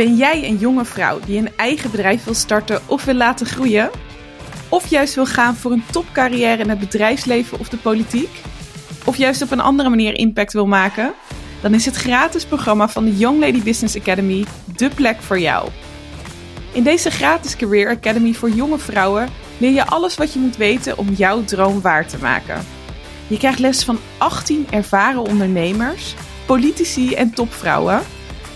Ben jij een jonge vrouw die een eigen bedrijf wil starten of wil laten groeien? Of juist wil gaan voor een topcarrière in het bedrijfsleven of de politiek? Of juist op een andere manier impact wil maken? Dan is het gratis programma van de Young Lady Business Academy de plek voor jou. In deze gratis Career Academy voor jonge vrouwen leer je alles wat je moet weten om jouw droom waar te maken. Je krijgt les van 18 ervaren ondernemers, politici en topvrouwen.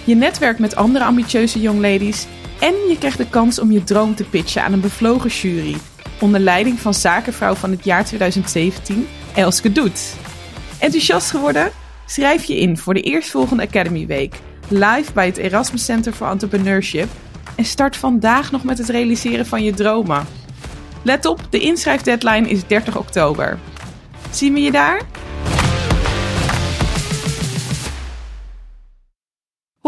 Je netwerkt met andere ambitieuze young ladies en je krijgt de kans om je droom te pitchen aan een bevlogen jury onder leiding van zakenvrouw van het jaar 2017, Elske Doet. Enthousiast geworden? Schrijf je in voor de eerstvolgende Academy Week, live bij het Erasmus Center for Entrepreneurship en start vandaag nog met het realiseren van je dromen. Let op, de inschrijfdeadline is 30 oktober. Zien we je daar?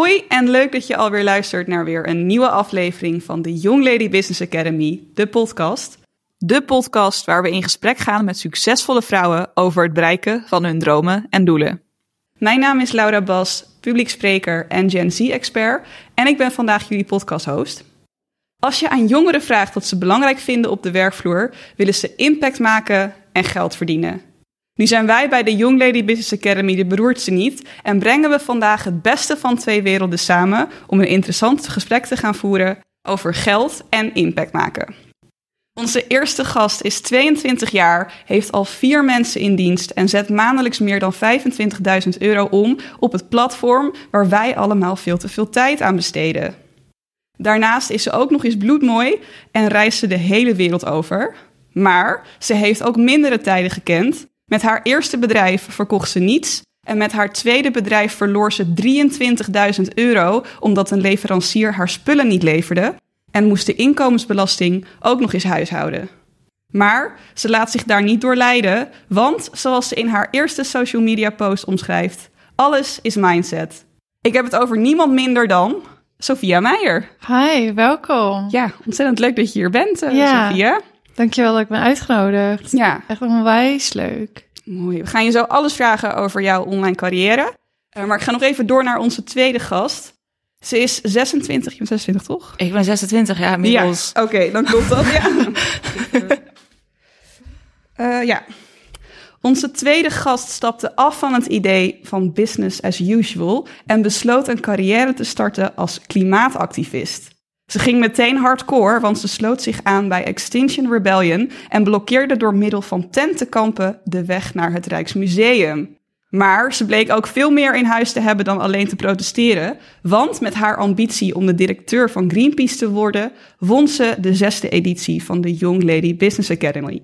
Hoi en leuk dat je alweer luistert naar weer een nieuwe aflevering van de Young Lady Business Academy, de podcast. De podcast waar we in gesprek gaan met succesvolle vrouwen over het bereiken van hun dromen en doelen. Mijn naam is Laura Bas, publiek spreker en Gen Z-expert en ik ben vandaag jullie podcast-host. Als je aan jongeren vraagt wat ze belangrijk vinden op de werkvloer, willen ze impact maken en geld verdienen. Nu zijn wij bij de Young Lady Business Academy de beroerdste niet en brengen we vandaag het beste van twee werelden samen om een interessant gesprek te gaan voeren over geld en impact maken. Onze eerste gast is 22 jaar, heeft al vier mensen in dienst en zet maandelijks meer dan 25.000 euro om op het platform waar wij allemaal veel te veel tijd aan besteden. Daarnaast is ze ook nog eens bloedmooi en reist ze de hele wereld over. Maar ze heeft ook mindere tijden gekend. Met haar eerste bedrijf verkocht ze niets en met haar tweede bedrijf verloor ze 23.000 euro omdat een leverancier haar spullen niet leverde en moest de inkomensbelasting ook nog eens huishouden. Maar ze laat zich daar niet door leiden, want zoals ze in haar eerste social media post omschrijft, alles is mindset. Ik heb het over niemand minder dan Sophia Meijer. Hi, welkom. Ja, ontzettend leuk dat je hier bent, uh, Ja. Sophia. Dankjewel dat ik ben uitgenodigd. Ja, Echt onwijs leuk. mooi. We gaan je zo alles vragen over jouw online carrière. Uh, maar ik ga nog even door naar onze tweede gast. Ze is 26, je bent 26 toch? Ik ben 26 jaar inmiddels. Ja, oké, dan klopt dat, ja. Eh, ja. Onze tweede gast stapte af van het idee van business as usual en besloot een carrière te starten als klimaatactivist. Ze ging meteen hardcore, want ze sloot zich aan bij Extinction Rebellion en blokkeerde door middel van tentenkampen de weg naar het Rijksmuseum. Maar ze bleek ook veel meer in huis te hebben dan alleen te protesteren, want met haar ambitie om de directeur van Greenpeace te worden, won ze de zesde editie van de Young Lady Business Academy.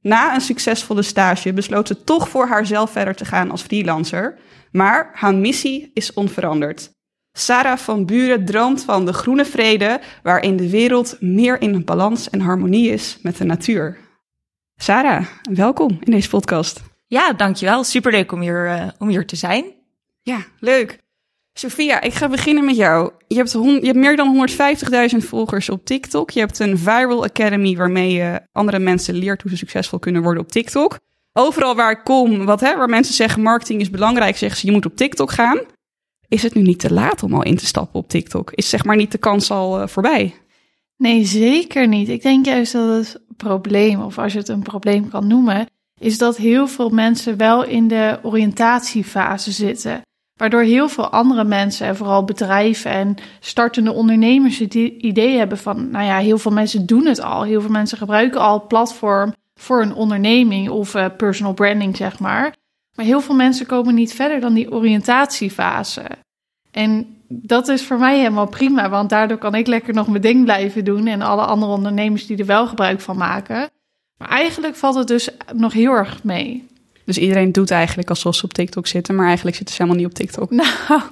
Na een succesvolle stage besloot ze toch voor haarzelf verder te gaan als freelancer, maar haar missie is onveranderd. Sarah van Buren droomt van de groene vrede, waarin de wereld meer in balans en harmonie is met de natuur. Sarah, welkom in deze podcast. Ja, dankjewel. Superleuk om hier, eh, om hier te zijn. Ja, leuk. Sophia, ik ga beginnen met jou. Je hebt, je hebt meer dan 150.000 volgers op TikTok. Je hebt een Viral Academy waarmee je andere mensen leert hoe ze succesvol kunnen worden op TikTok. Overal waar ik kom, wat, hè, waar mensen zeggen marketing is belangrijk, zeggen ze je moet op TikTok gaan. Is het nu niet te laat om al in te stappen op TikTok? Is zeg maar niet de kans al eh, voorbij? Nee, zeker niet. Ik denk juist dat het probleem, of als je het een probleem kan noemen, is dat heel veel mensen wel in de oriëntatiefase zitten. Waardoor heel veel andere mensen, en vooral bedrijven en startende ondernemers, het idee hebben van, nou ja, heel veel mensen doen het al. Heel veel mensen gebruiken al platform voor een onderneming of eh, personal branding, zeg maar. Maar heel veel mensen komen niet verder dan die oriëntatiefase. En dat is voor mij helemaal prima, want daardoor kan ik lekker nog mijn ding blijven doen en alle andere ondernemers die er wel gebruik van maken. Maar eigenlijk valt het dus nog heel erg mee. Dus iedereen doet eigenlijk alsof ze op TikTok zitten, maar eigenlijk zitten ze helemaal niet op TikTok. Nou,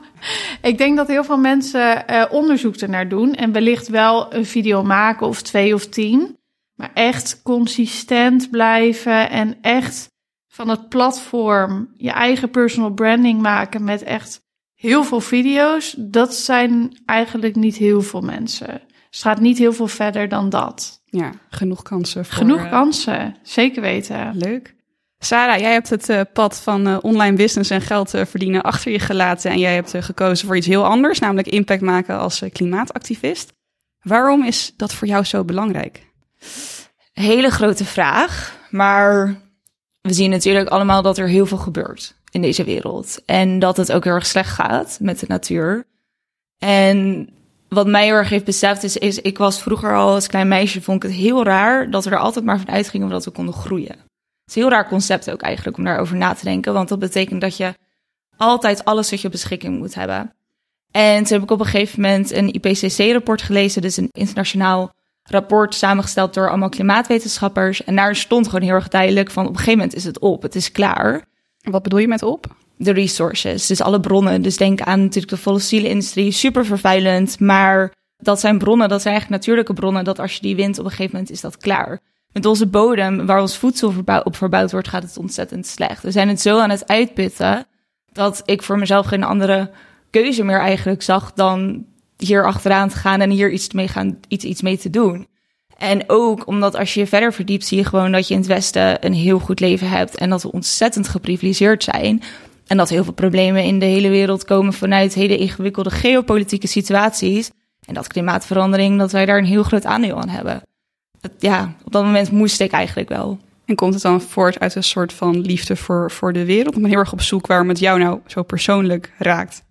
ik denk dat heel veel mensen eh, onderzoek ernaar doen en wellicht wel een video maken of twee of tien. Maar echt consistent blijven en echt van het platform je eigen personal branding maken met echt heel veel video's, dat zijn eigenlijk niet heel veel mensen. Dus het gaat niet heel veel verder dan dat. Ja, genoeg kansen voor... Genoeg eh, kansen, zeker weten. Leuk. Sarah, jij hebt het uh, pad van uh, online business en geld uh, verdienen achter je gelaten en jij hebt gekozen voor iets heel anders, namelijk impact maken als klimaatactivist. Waarom is dat voor jou zo belangrijk? Hele grote vraag, maar we zien natuurlijk allemaal dat er heel veel gebeurt in deze wereld en dat het ook heel erg slecht gaat met de natuur. En wat mij heel erg heeft beseft is, ik was vroeger al als klein meisje, vond ik het heel raar dat we er altijd maar van uitgingen dat we konden groeien. Het is een heel raar concept ook eigenlijk om daarover na te denken, want dat betekent dat je altijd alles wat je beschikking moet hebben. En toen heb ik op een gegeven moment een IPCC-rapport gelezen, dus een internationaal rapport samengesteld door allemaal klimaatwetenschappers. En daar stond gewoon heel erg duidelijk van op een gegeven moment is het op, het is klaar. Wat bedoel je met op? de resources, dus alle bronnen. Dus denk aan natuurlijk de fossiele industrie, super vervuilend, maar dat zijn bronnen, dat zijn eigenlijk natuurlijke bronnen, dat als je die wint, op een gegeven moment is dat klaar. Met onze bodem, waar ons voedsel op verbouwd wordt, gaat het ontzettend slecht. We zijn het zo aan het uitputten, dat ik voor mezelf geen andere keuze meer eigenlijk zag dan hier achteraan te gaan en hier iets mee, gaan, iets, iets mee te doen. En ook omdat als je je verder verdiept, zie je gewoon dat je in het Westen een heel goed leven hebt en dat we ontzettend geprivilegeerd zijn. En dat heel veel problemen in de hele wereld komen vanuit hele ingewikkelde geopolitieke situaties. En dat klimaatverandering, dat wij daar een heel groot aandeel aan hebben. ja, op dat moment moest ik eigenlijk wel. En komt het dan voort uit een soort van liefde voor, voor de wereld? Ik ben heel erg op zoek waarom het jou nou zo persoonlijk raakt.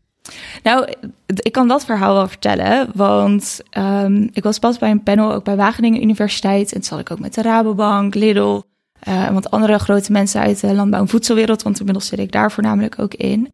Nou, ik kan dat verhaal wel vertellen, want um, ik was pas bij een panel ook bij Wageningen Universiteit. En toen zat ik ook met de Rabobank, Lidl, uh, want andere grote mensen uit de landbouw- en voedselwereld, want inmiddels zit ik daar voornamelijk ook in.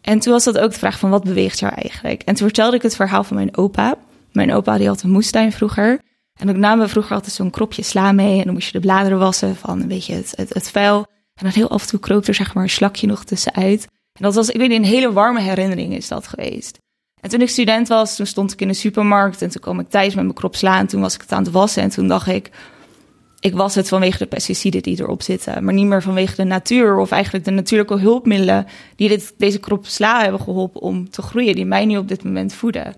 En toen was dat ook de vraag van wat beweegt jou eigenlijk? En toen vertelde ik het verhaal van mijn opa. Mijn opa die had een moestuin vroeger. En ook namen vroeger altijd zo'n kropje sla mee. En dan moest je de bladeren wassen van een beetje het, het, het vuil. En dan heel af en toe kroop er zeg maar een slakje nog tussenuit. En dat was, ik weet niet, een hele warme herinnering is dat geweest. En toen ik student was, toen stond ik in de supermarkt. En toen kwam ik thuis met mijn krop sla. En toen was ik het aan het wassen. En toen dacht ik, ik was het vanwege de pesticiden die erop zitten, maar niet meer vanwege de natuur of eigenlijk de natuurlijke hulpmiddelen die dit, deze krop sla hebben geholpen om te groeien, die mij nu op dit moment voeden.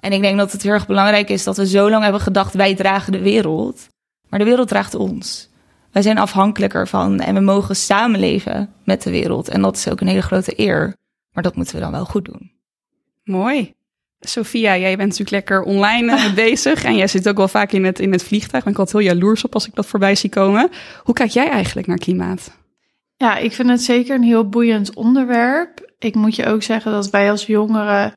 En ik denk dat het heel erg belangrijk is dat we zo lang hebben gedacht, wij dragen de wereld, maar de wereld draagt ons. Wij zijn afhankelijk ervan en we mogen samenleven met de wereld. En dat is ook een hele grote eer, maar dat moeten we dan wel goed doen. Mooi. Sophia, jij bent natuurlijk lekker online uh, bezig en jij zit ook wel vaak in het, in het vliegtuig. Ben ik altijd heel jaloers op als ik dat voorbij zie komen. Hoe kijk jij eigenlijk naar klimaat? Ja, ik vind het zeker een heel boeiend onderwerp. Ik moet je ook zeggen dat wij als jongeren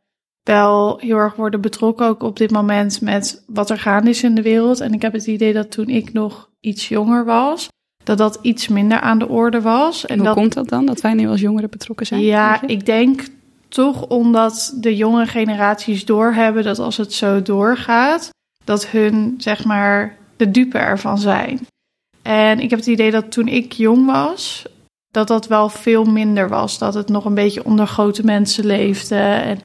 wel heel erg worden betrokken ook op dit moment met wat er gaande is in de wereld. En ik heb het idee dat toen ik nog iets jonger was, dat dat iets minder aan de orde was. En Hoe dat, komt dat dan, dat wij nu als jongeren betrokken zijn? Ja, ik denk toch omdat de jonge generaties doorhebben dat als het zo doorgaat, dat hun zeg maar de dupe ervan zijn. En ik heb het idee dat toen ik jong was, dat dat wel veel minder was. Dat het nog een beetje onder grote mensen leefde. En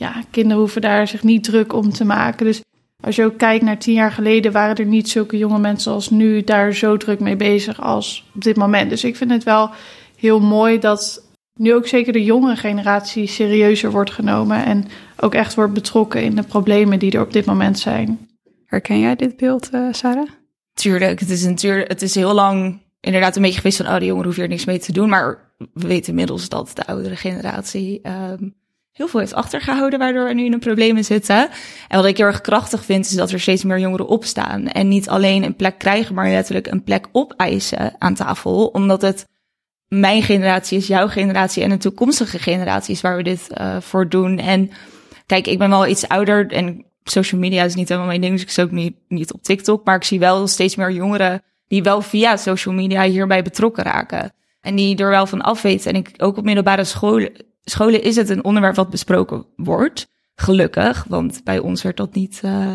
ja, kinderen hoeven daar zich niet druk om te maken. Dus als je ook kijkt naar tien jaar geleden, waren er niet zulke jonge mensen als nu daar zo druk mee bezig als op dit moment. Dus ik vind het wel heel mooi dat nu ook zeker de jonge generatie serieuzer wordt genomen en ook echt wordt betrokken in de problemen die er op dit moment zijn. Herken jij dit beeld, uh, Sarah? Tuurlijk, het is, natuurlijk, het is heel lang inderdaad een beetje geweest van, oh, de jongeren hoeven hier niks mee te doen. Maar we weten inmiddels dat de oudere generatie um, heel veel heeft achtergehouden, waardoor we nu in een problemen zitten. En wat ik heel erg krachtig vind, is dat er steeds meer jongeren opstaan. En niet alleen een plek krijgen, maar letterlijk een plek opeisen aan tafel. Omdat het mijn generatie is jouw generatie en de toekomstige generaties waar we dit uh, voor doen. En kijk, ik ben wel iets ouder en social media is niet helemaal mijn ding, dus ik zit ook niet, niet op TikTok. Maar ik zie wel steeds meer jongeren die wel via social media hierbij betrokken raken. En die er wel van afweten. En ik, ook op middelbare scholen, scholen is het een onderwerp wat besproken wordt. Gelukkig, want bij ons werd dat niet. Uh,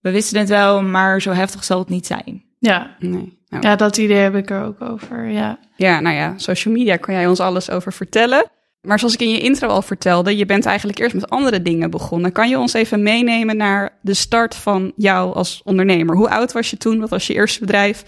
we wisten het wel, maar zo heftig zal het niet zijn. Ja. Nee. Nou. Ja, dat idee heb ik er ook over, ja. Ja, nou ja, social media kan jij ons alles over vertellen. Maar zoals ik in je intro al vertelde, je bent eigenlijk eerst met andere dingen begonnen. Kan je ons even meenemen naar de start van jou als ondernemer? Hoe oud was je toen? Wat was je eerste bedrijf?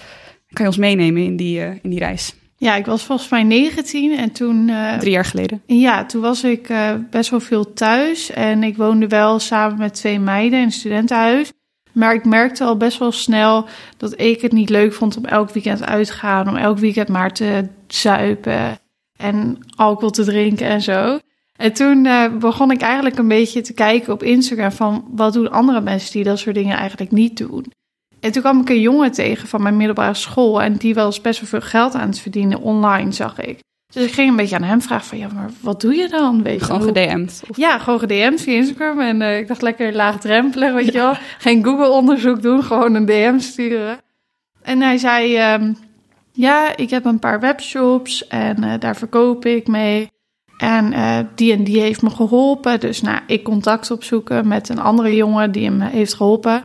Kan je ons meenemen in die, uh, in die reis? Ja, ik was volgens mij 19 en toen... Uh, Drie jaar geleden? Ja, toen was ik uh, best wel veel thuis. En ik woonde wel samen met twee meiden in een studentenhuis. Maar ik merkte al best wel snel dat ik het niet leuk vond om elk weekend uit te gaan, om elk weekend maar te zuipen en alcohol te drinken en zo. En toen uh, begon ik eigenlijk een beetje te kijken op Instagram van wat doen andere mensen die dat soort dingen eigenlijk niet doen. En toen kwam ik een jongen tegen van mijn middelbare school en die was best wel veel geld aan het verdienen online, zag ik. Dus ik ging een beetje aan hem vragen van, ja, maar wat doe je dan? Weet je, Gewoon hoe- gedM'd. Of- Ja, gewoon gedM'd via Instagram. En eh, ik dacht lekker laagdrempelig, weet je wel. Geen Google-onderzoek doen, gewoon een DM sturen. En hij zei, ehm, ja, ik heb een paar webshops en eh, daar verkoop ik mee. En eh, die en die heeft me geholpen. Dus nou, ik contact opzoeken met een andere jongen die hem heeft geholpen.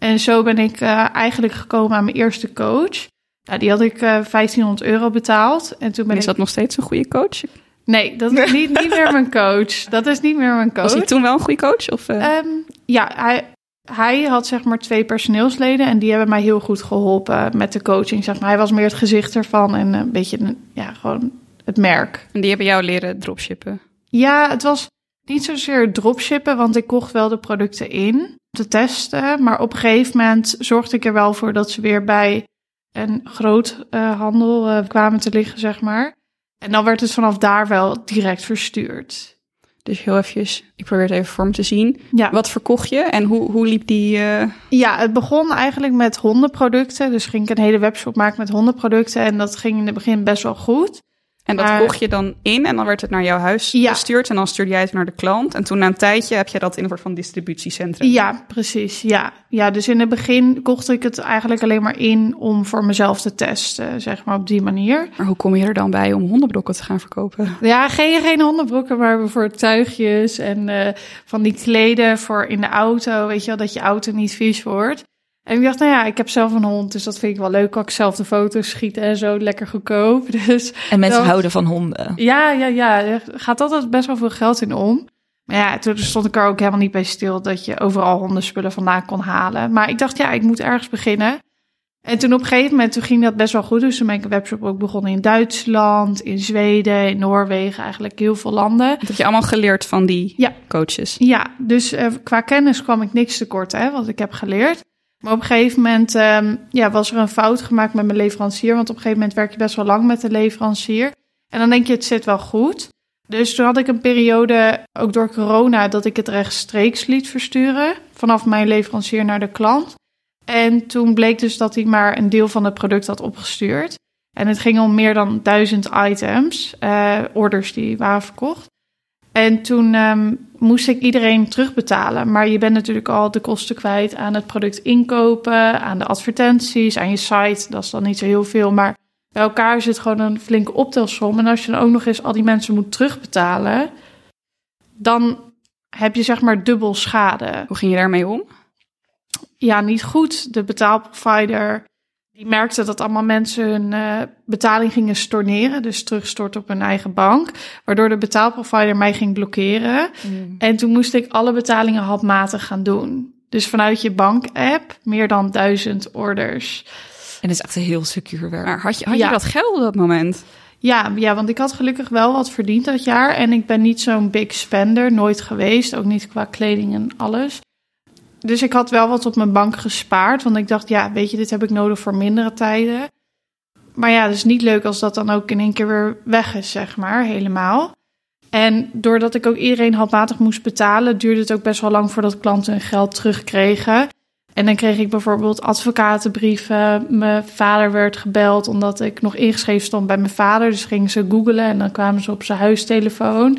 En zo ben ik eh, eigenlijk gekomen aan mijn eerste coach. Nou, die had ik eh 1500 euro betaald. En toen ben is ik... dat nog steeds een goede coach? Nee, dat is niet, niet meer mijn coach. Dat is niet meer mijn coach. Was hij toen wel een goede coach? Of, eh, Ehm, ja, hij, hij had zeg maar twee personeelsleden en die hebben mij heel goed geholpen met de coaching. Zeg maar. Hij was meer het gezicht ervan en een beetje ja, gewoon het merk. en die hebben jou leren dropshippen. Ja, het was niet zozeer dropshippen, want ik kocht wel de producten in te testen. Maar op een gegeven moment zorgde ik er wel voor dat ze weer bij een groot eh, handel eh, kwamen te liggen, zeg maar. En dan werd het vanaf daar wel direct verstuurd. Dus heel eventjes, ik probeer het even voor me te zien. Ja. Wat verkocht je en hoe, hoe liep die... eh, Ja, het begon eigenlijk met hondenproducten. Dus ging ik een hele webshop maken met hondenproducten. En dat ging in het begin best wel goed. En dat Maar- kocht je dan in en dan werd het naar jouw huis Ja. gestuurd. En dan stuurde jij het naar de klant. En toen na een tijdje heb je dat in een soort van distributiecentrum. Ja, precies. Ja. ja, dus in het begin kocht ik het eigenlijk alleen maar in om voor mezelf te testen. Zeg maar op die manier. Maar hoe kom je er dan bij om hondenbrokken te gaan verkopen? Ja, geen, geen hondenbroeken, maar voor tuigjes en eh, van die kleden voor in de auto. Weet je wel, dat je auto niet vies wordt. En ik dacht, nou ja, ik heb zelf een hond, dus dat vind ik wel leuk. Kan ik zelf de foto's schieten en zo, lekker goedkoop. Dus En mensen Dat- houden van honden. Ja, ja, ja. Er gaat altijd best wel veel geld in om. Maar ja, toen stond ik er ook helemaal niet bij stil dat je overal hondenspullen vandaan kon halen. Maar ik dacht, ja, ik moet ergens beginnen. En toen op een gegeven moment toen ging dat best wel goed. Dus toen ben ik een webshop ook begonnen in Duitsland, in Zweden, in Noorwegen, eigenlijk heel veel landen. Dat heb je allemaal geleerd van die Ja. coaches. Ja, dus eh, qua kennis kwam ik niks tekort, hè, wat ik heb geleerd. Maar op een gegeven moment ehm, ja, was er een fout gemaakt met mijn leverancier. Want op een gegeven moment werk je best wel lang met de leverancier. En dan denk je, het zit wel goed. Dus toen had ik een periode, ook door corona, dat ik het rechtstreeks liet versturen. Vanaf mijn leverancier naar de klant. En toen bleek dus dat hij maar een deel van het product had opgestuurd. En het ging om meer dan duizend items, eh, orders die waren verkocht. En toen ehm, moest ik iedereen terugbetalen. Maar je bent natuurlijk al de kosten kwijt aan het product inkopen, aan de advertenties, aan je site. Dat is dan niet zo heel veel. Maar bij elkaar het gewoon een flinke optelsom. En als je dan ook nog eens al die mensen moet terugbetalen, dan heb je zeg maar dubbel schade. Hoe ging je daarmee om? Ja, niet goed. De betaalprovider die merkte dat allemaal mensen hun eh, betaling gingen storneren. Dus terugstorten op hun eigen bank. Waardoor de betaalprovider mij ging blokkeren. En toen moest ik alle betalingen handmatig gaan doen. Dus vanuit je bank-app meer dan duizend orders. En dat is echt een heel secuur werk. Maar had je, had Ja. je dat geld op dat moment? Ja, ja, want ik had gelukkig wel wat verdiend dat jaar. En ik ben niet zo'n big spender, nooit geweest. Ook niet qua kleding en alles. Dus ik had wel wat op mijn bank gespaard. Want ik dacht, ja, weet je, dit heb ik nodig voor mindere tijden. Maar ja, het is niet leuk als dat dan ook in één keer weer weg is, zeg maar, helemaal. En doordat ik ook iedereen handmatig moest betalen, duurde het ook best wel lang voordat klanten hun geld terugkregen. En dan kreeg ik bijvoorbeeld advocatenbrieven. Mijn vader werd gebeld omdat ik nog ingeschreven stond bij mijn vader. Dus gingen ze googlen en dan kwamen ze op zijn huistelefoon.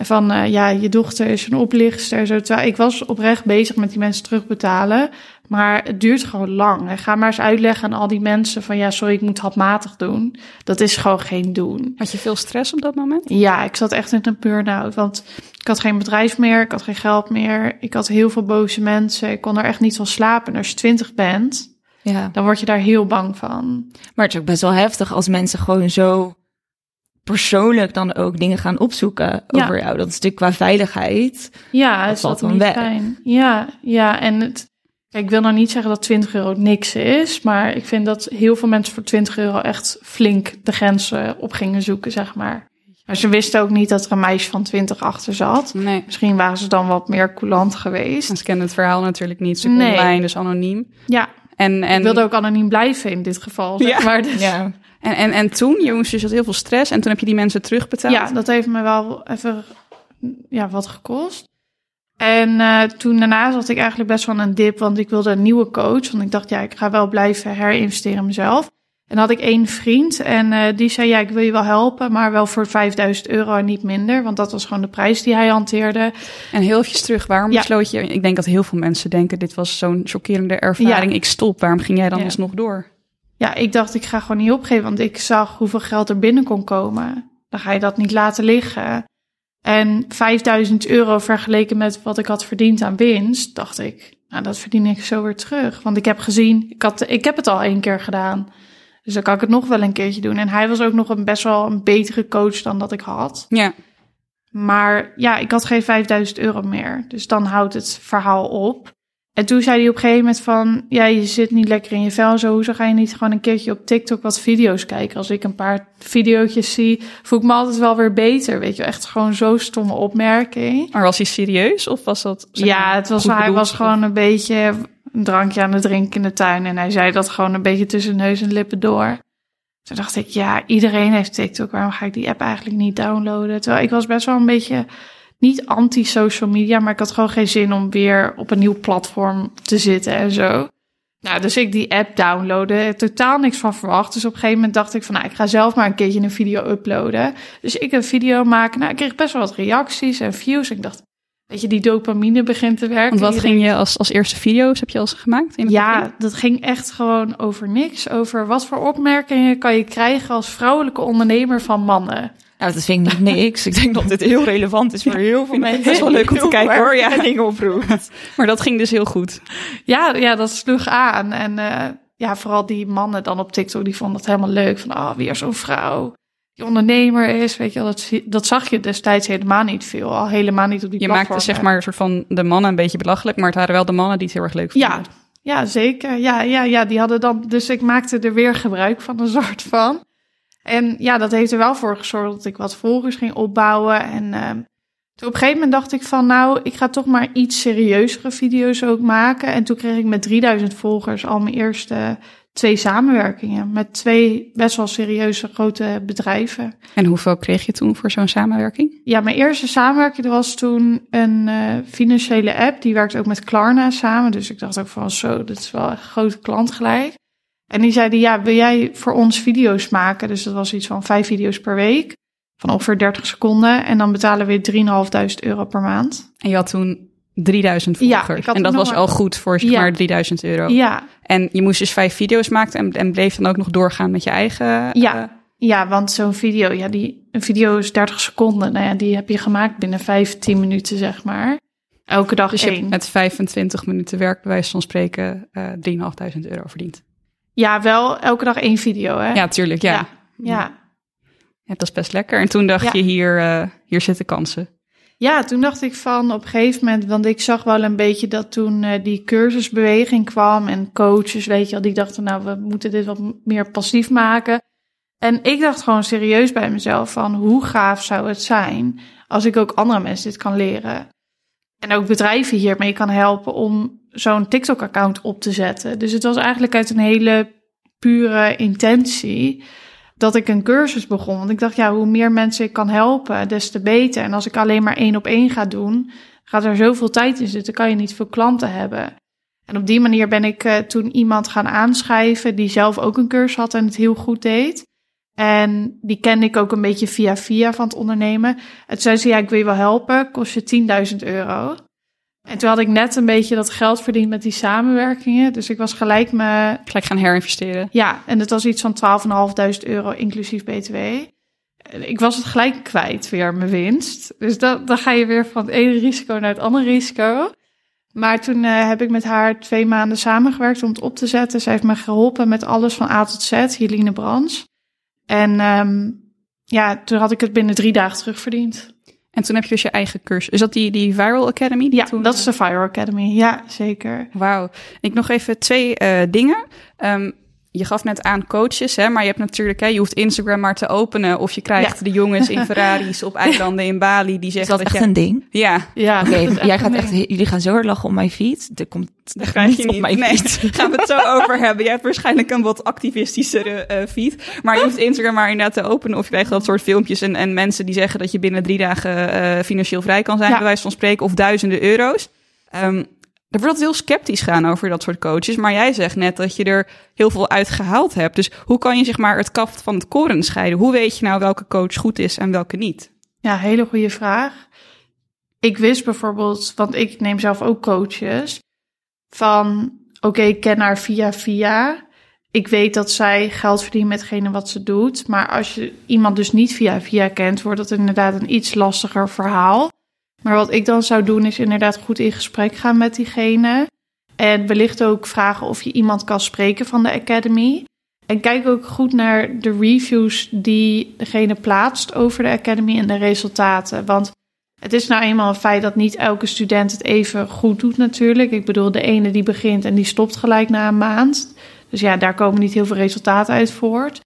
En van, eh, ja, je dochter is een oplichter. Zo. Terwijl ik was oprecht bezig met die mensen terugbetalen. Maar het duurt gewoon lang. En ga maar eens uitleggen aan al die mensen van... ja, sorry, ik moet handmatig doen. Dat is gewoon geen doen. Had je veel stress op dat moment? Ja, ik zat echt in een burn-out. Want ik had geen bedrijf meer, ik had geen geld meer. Ik had heel veel boze mensen. Ik kon er echt niet van slapen. En als je twintig bent, Ja. dan word je daar heel bang van. Maar het is ook best wel heftig als mensen gewoon zo persoonlijk dan ook dingen gaan opzoeken Ja. over jou. Dat is natuurlijk qua veiligheid. Ja, Dat is valt dat dan niet weg. fijn. Ja, ja, en het... Kijk, ik wil nou niet zeggen dat 20 euro niks is, maar ik vind dat heel veel mensen voor 20 euro echt flink de grenzen op gingen zoeken, zeg maar. Maar ze wisten ook niet dat er een meisje van 20 achter zat. Nee. Misschien waren ze dan wat meer coulant geweest. En ze kennen het verhaal natuurlijk niet. Ze Nee. online, dus anoniem. Ja, En, en, ik wilde ook anoniem blijven in dit geval. Zeg Ja. maar. Dus, Ja. En, en, en toen, je moest dus had heel veel stress. En toen heb je die mensen terugbetaald. Ja, dat heeft me wel even ja, wat gekost. En eh, toen daarna zat ik eigenlijk best wel een dip, want ik wilde een nieuwe coach. Want ik dacht, ja, ik ga wel blijven herinvesteren in mezelf. En dan had ik één vriend en eh, die zei, ja, ik wil je wel helpen, maar wel voor 5000 euro en niet minder. Want dat was gewoon de prijs die hij hanteerde. En heel even terug, waarom Ja. besloot je... Ik denk dat heel veel mensen denken, dit was zo'n chockerende ervaring. Ja. Ik stop, waarom ging jij dan Ja. alsnog door? Ja, ik dacht, ik ga gewoon niet opgeven, want ik zag hoeveel geld er binnen kon komen. Dan ga je dat niet laten liggen. En 5000 euro vergeleken met wat ik had verdiend aan winst, dacht ik, nou, dat verdien ik zo weer terug. Want ik heb gezien, ik, had, ik heb het al één keer gedaan. Dus dan kan ik het nog wel een keertje doen. En hij was ook nog een best wel een betere coach dan dat ik had. Ja, Maar ja, ik had geen 5000 euro meer. Dus dan houdt het verhaal op. En toen zei hij op een gegeven moment van... Ja, je zit niet lekker in je vel zo. Hoezo ga je niet gewoon een keertje op TikTok wat video's kijken? Als ik een paar video's zie, voel ik me altijd wel weer beter. Weet je, echt gewoon zo'n stomme opmerking. maar was hij serieus of was dat... zeg ja, het was, hij bedoeld? was gewoon een beetje een drankje aan het drinken in de tuin. En hij zei dat gewoon een beetje tussen neus en lippen door. Toen dacht ik, ja, iedereen heeft TikTok. Waarom ga ik die app eigenlijk niet downloaden? Terwijl ik was best wel een beetje niet anti-social media, maar ik had gewoon geen zin om weer op een nieuw platform te zitten en zo. Nou, dus ik die app downloaden, totaal niks van verwacht. Dus op een gegeven moment dacht ik van, nou, ik ga zelf maar een keertje een video uploaden. Dus ik een video maken. Nou, ik kreeg best wel wat reacties en views. En ik dacht, weet je, die dopamine begint te werken. Want wat ging je als, als eerste video's, heb je al gemaakt? In het begin? ja, dat ging echt gewoon over niks. Over wat voor opmerkingen kan je krijgen als vrouwelijke ondernemer van mannen. Nou, dat vind ik niet niks. Ik denk dat dit heel relevant is voor heel veel mensen. best wel leuk om te kijken, hoor, ja. dingen oproept. Maar dat ging dus heel goed. Ja, ja dat sloeg aan. En eh, ja, vooral die mannen dan op TikTok, die vonden het helemaal leuk. Van, oh, weer zo'n vrouw die ondernemer is. Weet je wel, dat, dat zag je destijds helemaal niet veel. Al helemaal niet op die Je maakte zeg maar een soort van de mannen een beetje belachelijk, maar het waren wel de mannen die het heel erg leuk vonden. Ja, ja, zeker. Ja, ja, ja, die hadden dan. Dus ik maakte er weer gebruik van een soort van. En ja, dat heeft er wel voor gezorgd dat ik wat volgers ging opbouwen. En ehm, toen op een gegeven moment dacht ik van, nou, ik ga toch maar iets serieuzere video's ook maken. En toen kreeg ik met 3000 volgers al mijn eerste twee samenwerkingen met twee best wel serieuze grote bedrijven. En hoeveel kreeg je toen voor zo'n samenwerking? Ja, mijn eerste samenwerking er was toen een eh, financiële app. Die werkte ook met Klarna samen. Dus ik dacht ook van zo, dit is wel een grote klant gelijk. En die zeiden, ja, wil jij voor ons video's maken? Dus dat was iets van vijf video's per week. Van ongeveer 30 seconden. En dan betalen we 3.500 euro per maand. En je had toen 3000 Ja, volgers. had en dat was al goed voor zeg Ja. maar 3000 euro. Ja, En je moest dus vijf video's maken en, en bleef dan ook nog doorgaan met je eigen... Ja. eh, ja want zo'n video, ja, die, een video is 30 seconden. Nou ja, die heb je gemaakt binnen 15 minuten, zeg maar. Elke dag dus je één. hebt met 25 minuten werk, bij wijze van spreken, eh 3.500 euro verdiend. Ja, wel elke dag één video, hè? Ja, tuurlijk. Ja. ja. ja. Ja, dat is best lekker. En toen dacht Ja. je, hier, eh, hier zitten kansen. Ja, toen dacht ik van op een gegeven moment, want ik zag wel een beetje dat toen eh, die cursusbeweging kwam en coaches, weet je wel, die dachten nou, we moeten dit wat meer passief maken. En ik dacht gewoon serieus bij mezelf van hoe gaaf zou het zijn als ik ook andere mensen dit kan leren. En ook bedrijven hiermee kan helpen om zo'n TikTok-account op te zetten. Dus het was eigenlijk uit een hele pure intentie dat ik een cursus begon. Want ik dacht, ja, hoe meer mensen ik kan helpen, des te beter. En als ik alleen maar één op één ga doen, gaat er zoveel tijd in zitten, kan je niet veel klanten hebben. En op die manier ben ik eh, toen iemand gaan aanschrijven die zelf ook een cursus had en het heel goed deed. En die kende ik ook een beetje via via van het ondernemen. En toen zei ze, ja, ik wil je wel helpen, kost je 10.000 euro. En toen had ik net een beetje dat geld verdiend met die samenwerkingen. Dus ik was gelijk me Gelijk gaan herinvesteren. ja, en het was iets van 12.500 euro inclusief BTW. Ik was het gelijk kwijt weer, mijn winst. Dus dan, dan ga je weer van het ene risico naar het andere risico. Maar toen eh, heb ik met haar twee maanden samengewerkt om het op te zetten. Zij heeft me geholpen met alles van A tot Z, Jeline Brands. En ehm, ja, toen had ik het binnen drie dagen terugverdiend. En toen heb je dus je eigen cursus. Is dat die, die Viral Academy? Die Ja, toen, dat is de Fire Academy. Ja, zeker. Wauw. Ik nog even twee eh, dingen. Ehm, je gaf net aan coaches, hè, maar je hebt natuurlijk, hè, je hoeft Instagram maar te openen of je krijgt de jongens in Ferraris op eilanden in Bali die Is zeggen dat dat, echt een ding? ja, Ja, Oké, dat is echt jij gaat echt, jullie gaan zo hard lachen op mijn feed. Dat komt Daar krijg je op niet. mijn Nee, feed. gaan we het zo over hebben. Jij hebt waarschijnlijk een wat activistischere eh, feed. Maar je hoeft Instagram maar inderdaad te openen. Of je krijgt dat soort filmpjes. En, en mensen die zeggen dat je binnen drie dagen eh, financieel vrij kan zijn. Ja. Bij wijze van spreken. Of duizenden euro's. Ehm er wordt heel sceptisch gaan over dat soort coaches. Maar jij zegt net dat je er heel veel uit gehaald hebt. Dus hoe kan je zeg maar het kaft van het koren scheiden? Hoe weet je nou welke coach goed is en welke niet? Ja, hele goede vraag. Ik wist bijvoorbeeld, want ik neem zelf ook coaches, van oké, ik ken haar via via. Ik weet dat zij geld verdient met degene wat ze doet. Maar als je iemand dus niet via via kent, wordt dat inderdaad een iets lastiger verhaal. Maar wat ik dan zou doen, is inderdaad goed in gesprek gaan met diegene. En wellicht ook vragen of je iemand kan spreken van de Academy. En kijk ook goed naar de reviews die degene plaatst over de Academy en de resultaten. Want het is nou eenmaal een feit dat niet elke student het even goed doet natuurlijk. Ik bedoel, de ene die begint en die stopt gelijk na een maand. Dus ja, daar komen niet heel veel resultaten uit voort.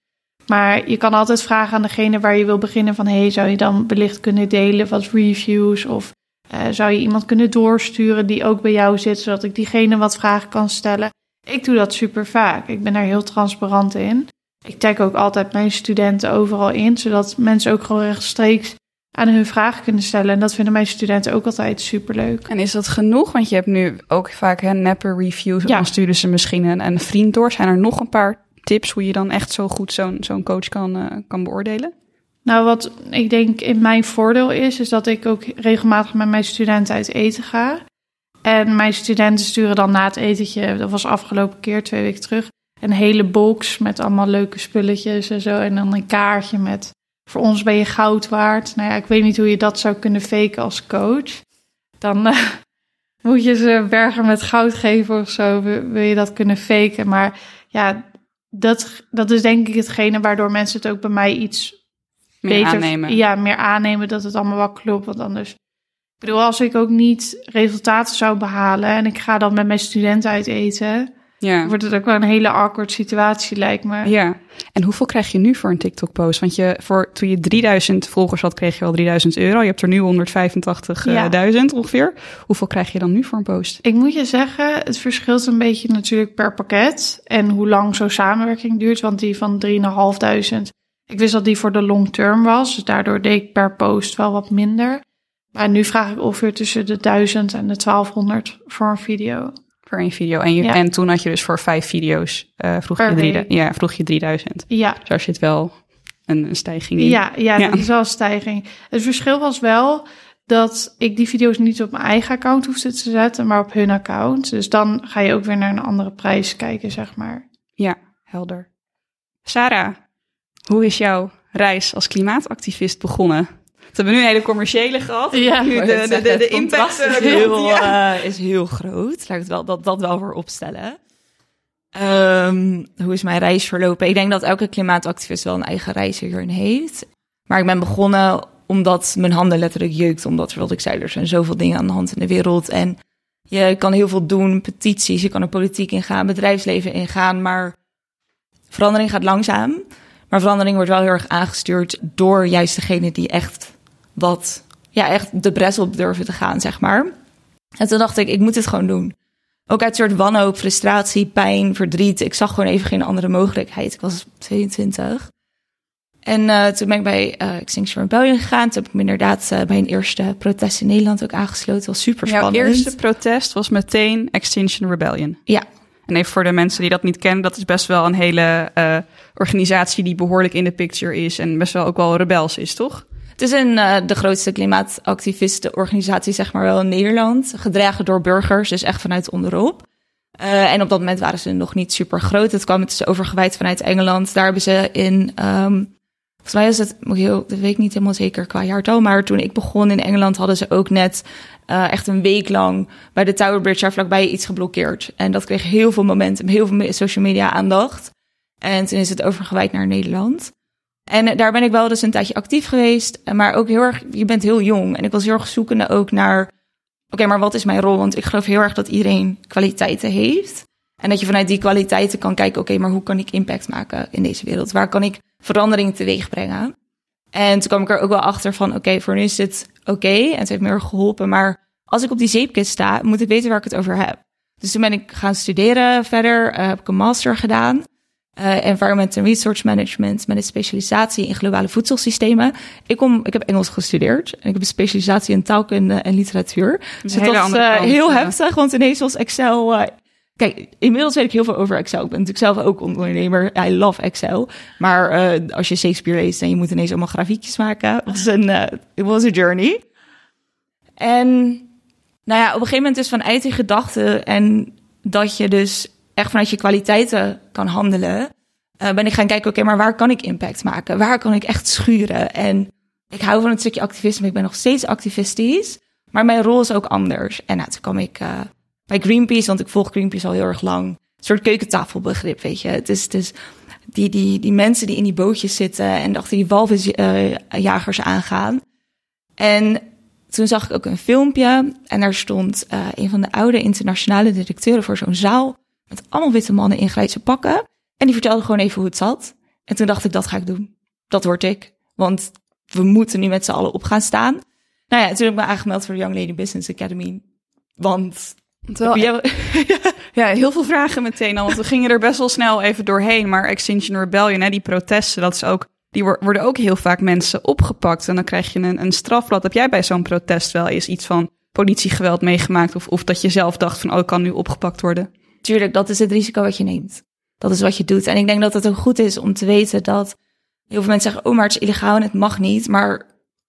Maar je kan altijd vragen aan degene waar je wil beginnen van... hey, zou je dan wellicht kunnen delen wat reviews... of eh, zou je iemand kunnen doorsturen die ook bij jou zit... zodat ik diegene wat vragen kan stellen. Ik doe dat super vaak. Ik ben daar heel transparant in. Ik tag ook altijd mijn studenten overal in... zodat mensen ook gewoon rechtstreeks aan hun vragen kunnen stellen. En dat vinden mijn studenten ook altijd superleuk. En is dat genoeg? Want je hebt nu ook vaak hè, neppe reviews. Ja. Dan sturen ze misschien een, een vriend door. Zijn er nog een paar tips hoe je dan echt zo goed zo'n zo'n coach kan, eh, kan beoordelen? Nou, wat ik denk in mijn voordeel is, is dat ik ook regelmatig met mijn studenten uit eten ga. En mijn studenten sturen dan na het etentje, dat was afgelopen keer, twee weken terug, een hele box met allemaal leuke spulletjes en zo. En dan een kaartje met, voor ons ben je goud waard. Nou ja, ik weet niet hoe je dat zou kunnen faken als coach. Dan eh, moet je ze bergen met goud geven of zo, wil wil je dat kunnen faken. Maar ja, dat, dat is denk ik hetgene waardoor mensen het ook bij mij iets Meer beter aannemen. Ja, meer aannemen dat het allemaal wel klopt. Want anders. Ik bedoel, als ik ook niet resultaten zou behalen en ik ga dan met mijn studenten uit eten, ja. wordt het ook wel een hele awkward situatie, lijkt me. Ja, en hoeveel krijg je nu voor een TikTok-post? Want je, voor, toen je 3000 volgers had, kreeg je al 3000 euro. Je hebt er nu 185.000 Ja. ongeveer. Hoeveel krijg je dan nu voor een post? Ik moet je zeggen, het verschilt een beetje natuurlijk per pakket en hoe lang zo'n samenwerking duurt. Want die van 3.500, ik wist dat die voor de long term was. Dus daardoor deed ik per post wel wat minder. Maar nu vraag ik ongeveer tussen de 1000 en de 1200 voor een video. Voor één video. En, je, Ja. en toen had je dus voor vijf video's, eh, vroeg, Per je drie, week. ja, vroeg je 3000. Ja, Dus daar zit wel een, een stijging in. Ja, ja, Ja. dat is wel een stijging. Het verschil was wel dat ik die video's niet op mijn eigen account hoefde te zetten, maar op hun account. Dus dan ga je ook weer naar een andere prijs kijken, zeg maar. Ja, helder. Sarah, hoe is jouw reis als klimaatactivist begonnen? We hebben nu een hele commerciële gehad. Ja. nu de, de, de, de impact is heel, ja. eh, is heel groot. Laat ik het wel, dat, dat wel voor opstellen. Ehm, hoe is mijn reis verlopen? Ik denk dat elke klimaatactivist wel een eigen reis hierin heeft. Maar ik ben begonnen omdat mijn handen letterlijk jeukt. Omdat, wat ik zei, er zijn zoveel dingen aan de hand in de wereld. En je kan heel veel doen, petities, je kan er politiek ingaan, bedrijfsleven ingaan. Maar verandering gaat langzaam. Maar verandering wordt wel heel erg aangestuurd door juist degene die echt wat, ja, echt de bres op durven te gaan, zeg maar. En toen dacht ik, ik moet het gewoon doen. Ook uit soort wanhoop, frustratie, pijn, verdriet. Ik zag gewoon even geen andere mogelijkheid. Ik was 22. En eh, toen ben ik bij eh, Extinction Rebellion gegaan. Toen heb ik me inderdaad eh, bij een eerste protest in Nederland ook aangesloten. was super Jouw spannend. eerste protest was meteen Extinction Rebellion. Ja, En even voor de mensen die dat niet kennen, dat is best wel een hele organisatie die behoorlijk in de picture is en best wel ook wel rebels is, toch? Het is een, eh, de grootste klimaatactivistenorganisatie, zeg maar wel in Nederland. Gedragen door burgers, dus echt vanuit onderop. Eh, en op dat moment waren ze nog niet super groot. Het kwam het is overgewijd vanuit Engeland. Daar hebben ze in, ehm, volgens mij is het, dat weet ik niet helemaal zeker qua jaartal. Maar toen ik begon in Engeland hadden ze ook net eh, echt een week lang bij de Tower Bridge daar vlakbij iets geblokkeerd. En dat kreeg heel veel momentum, heel veel social media aandacht. En toen is het overgewijd naar Nederland. En eh, daar ben ik wel dus een tijdje actief geweest. eh, Maar ook heel erg, je bent heel jong. En ik was heel erg zoekende ook naar, oké, maar wat is mijn rol? Want ik geloof heel erg dat iedereen kwaliteiten heeft. En dat je vanuit die kwaliteiten kan kijken, oké, maar hoe kan ik impact maken in deze wereld? Waar kan ik verandering teweeg brengen? En toen kwam ik er ook wel achter van, oké, voor nu is dit oké. en het heeft me erg geholpen. Maar als ik op die zeepkist sta, moet ik weten waar ik het over heb. Dus toen ben ik gaan studeren verder, uh, heb ik een master gedaan. Uh, Environment and Resource Management met een specialisatie in globale voedselsystemen. Ik, kom, ik heb Engels gestudeerd en ik heb een specialisatie in taalkunde en literatuur. Dus dat was uh, heel ja. heftig, want ineens was Excel... Uh, kijk, inmiddels weet ik heel veel over Excel. Ik ben natuurlijk zelf ook ondernemer. I love Excel. Maar als je Shakespeare leest en je moet ineens allemaal grafiekjes maken, was een, it was a journey. En nou ja, op een gegeven moment is vanuit die gedachte en dat je dus echt vanuit je kwaliteiten kan handelen, uh, ben ik gaan kijken, oké, maar waar kan ik impact maken? Waar kan ik echt schuren? En ik hou van het stukje activisme. Ik ben nog steeds activistisch, maar mijn rol is ook anders. En nou, toen kwam ik uh, bij Greenpeace, want ik volg Greenpeace al heel erg lang. Een soort keukentafelbegrip, weet je. Het is, is die, die, die mensen die in die bootjes zitten en achter die walvisjagers uh, aangaan. En toen zag ik ook een filmpje en daar stond een van de oude internationale directeuren voor zo'n zaal met allemaal witte mannen in grijze pakken. En die vertelde gewoon even hoe het zat. En toen dacht ik, dat ga ik doen. Dat word ik. Want we moeten nu met z'n allen op gaan staan. Nou ja, toen heb ik me aangemeld voor de Young Lady Business Academy. Want... Ja, heel veel vragen meteen al. Want we gingen er best wel snel even doorheen. Maar Extinction Rebellion, hè, die protesten, dat is ook die worden ook heel vaak mensen opgepakt. En dan krijg je een, een strafblad. Heb jij bij zo'n protest wel eens iets van politiegeweld meegemaakt? Of, of dat je zelf dacht van, oh, ik kan nu opgepakt worden? Tuurlijk, dat is het risico wat je neemt. Dat is wat je doet. En ik denk dat het ook goed is om te weten dat heel veel mensen zeggen, oh, maar het is illegaal en het mag niet. Maar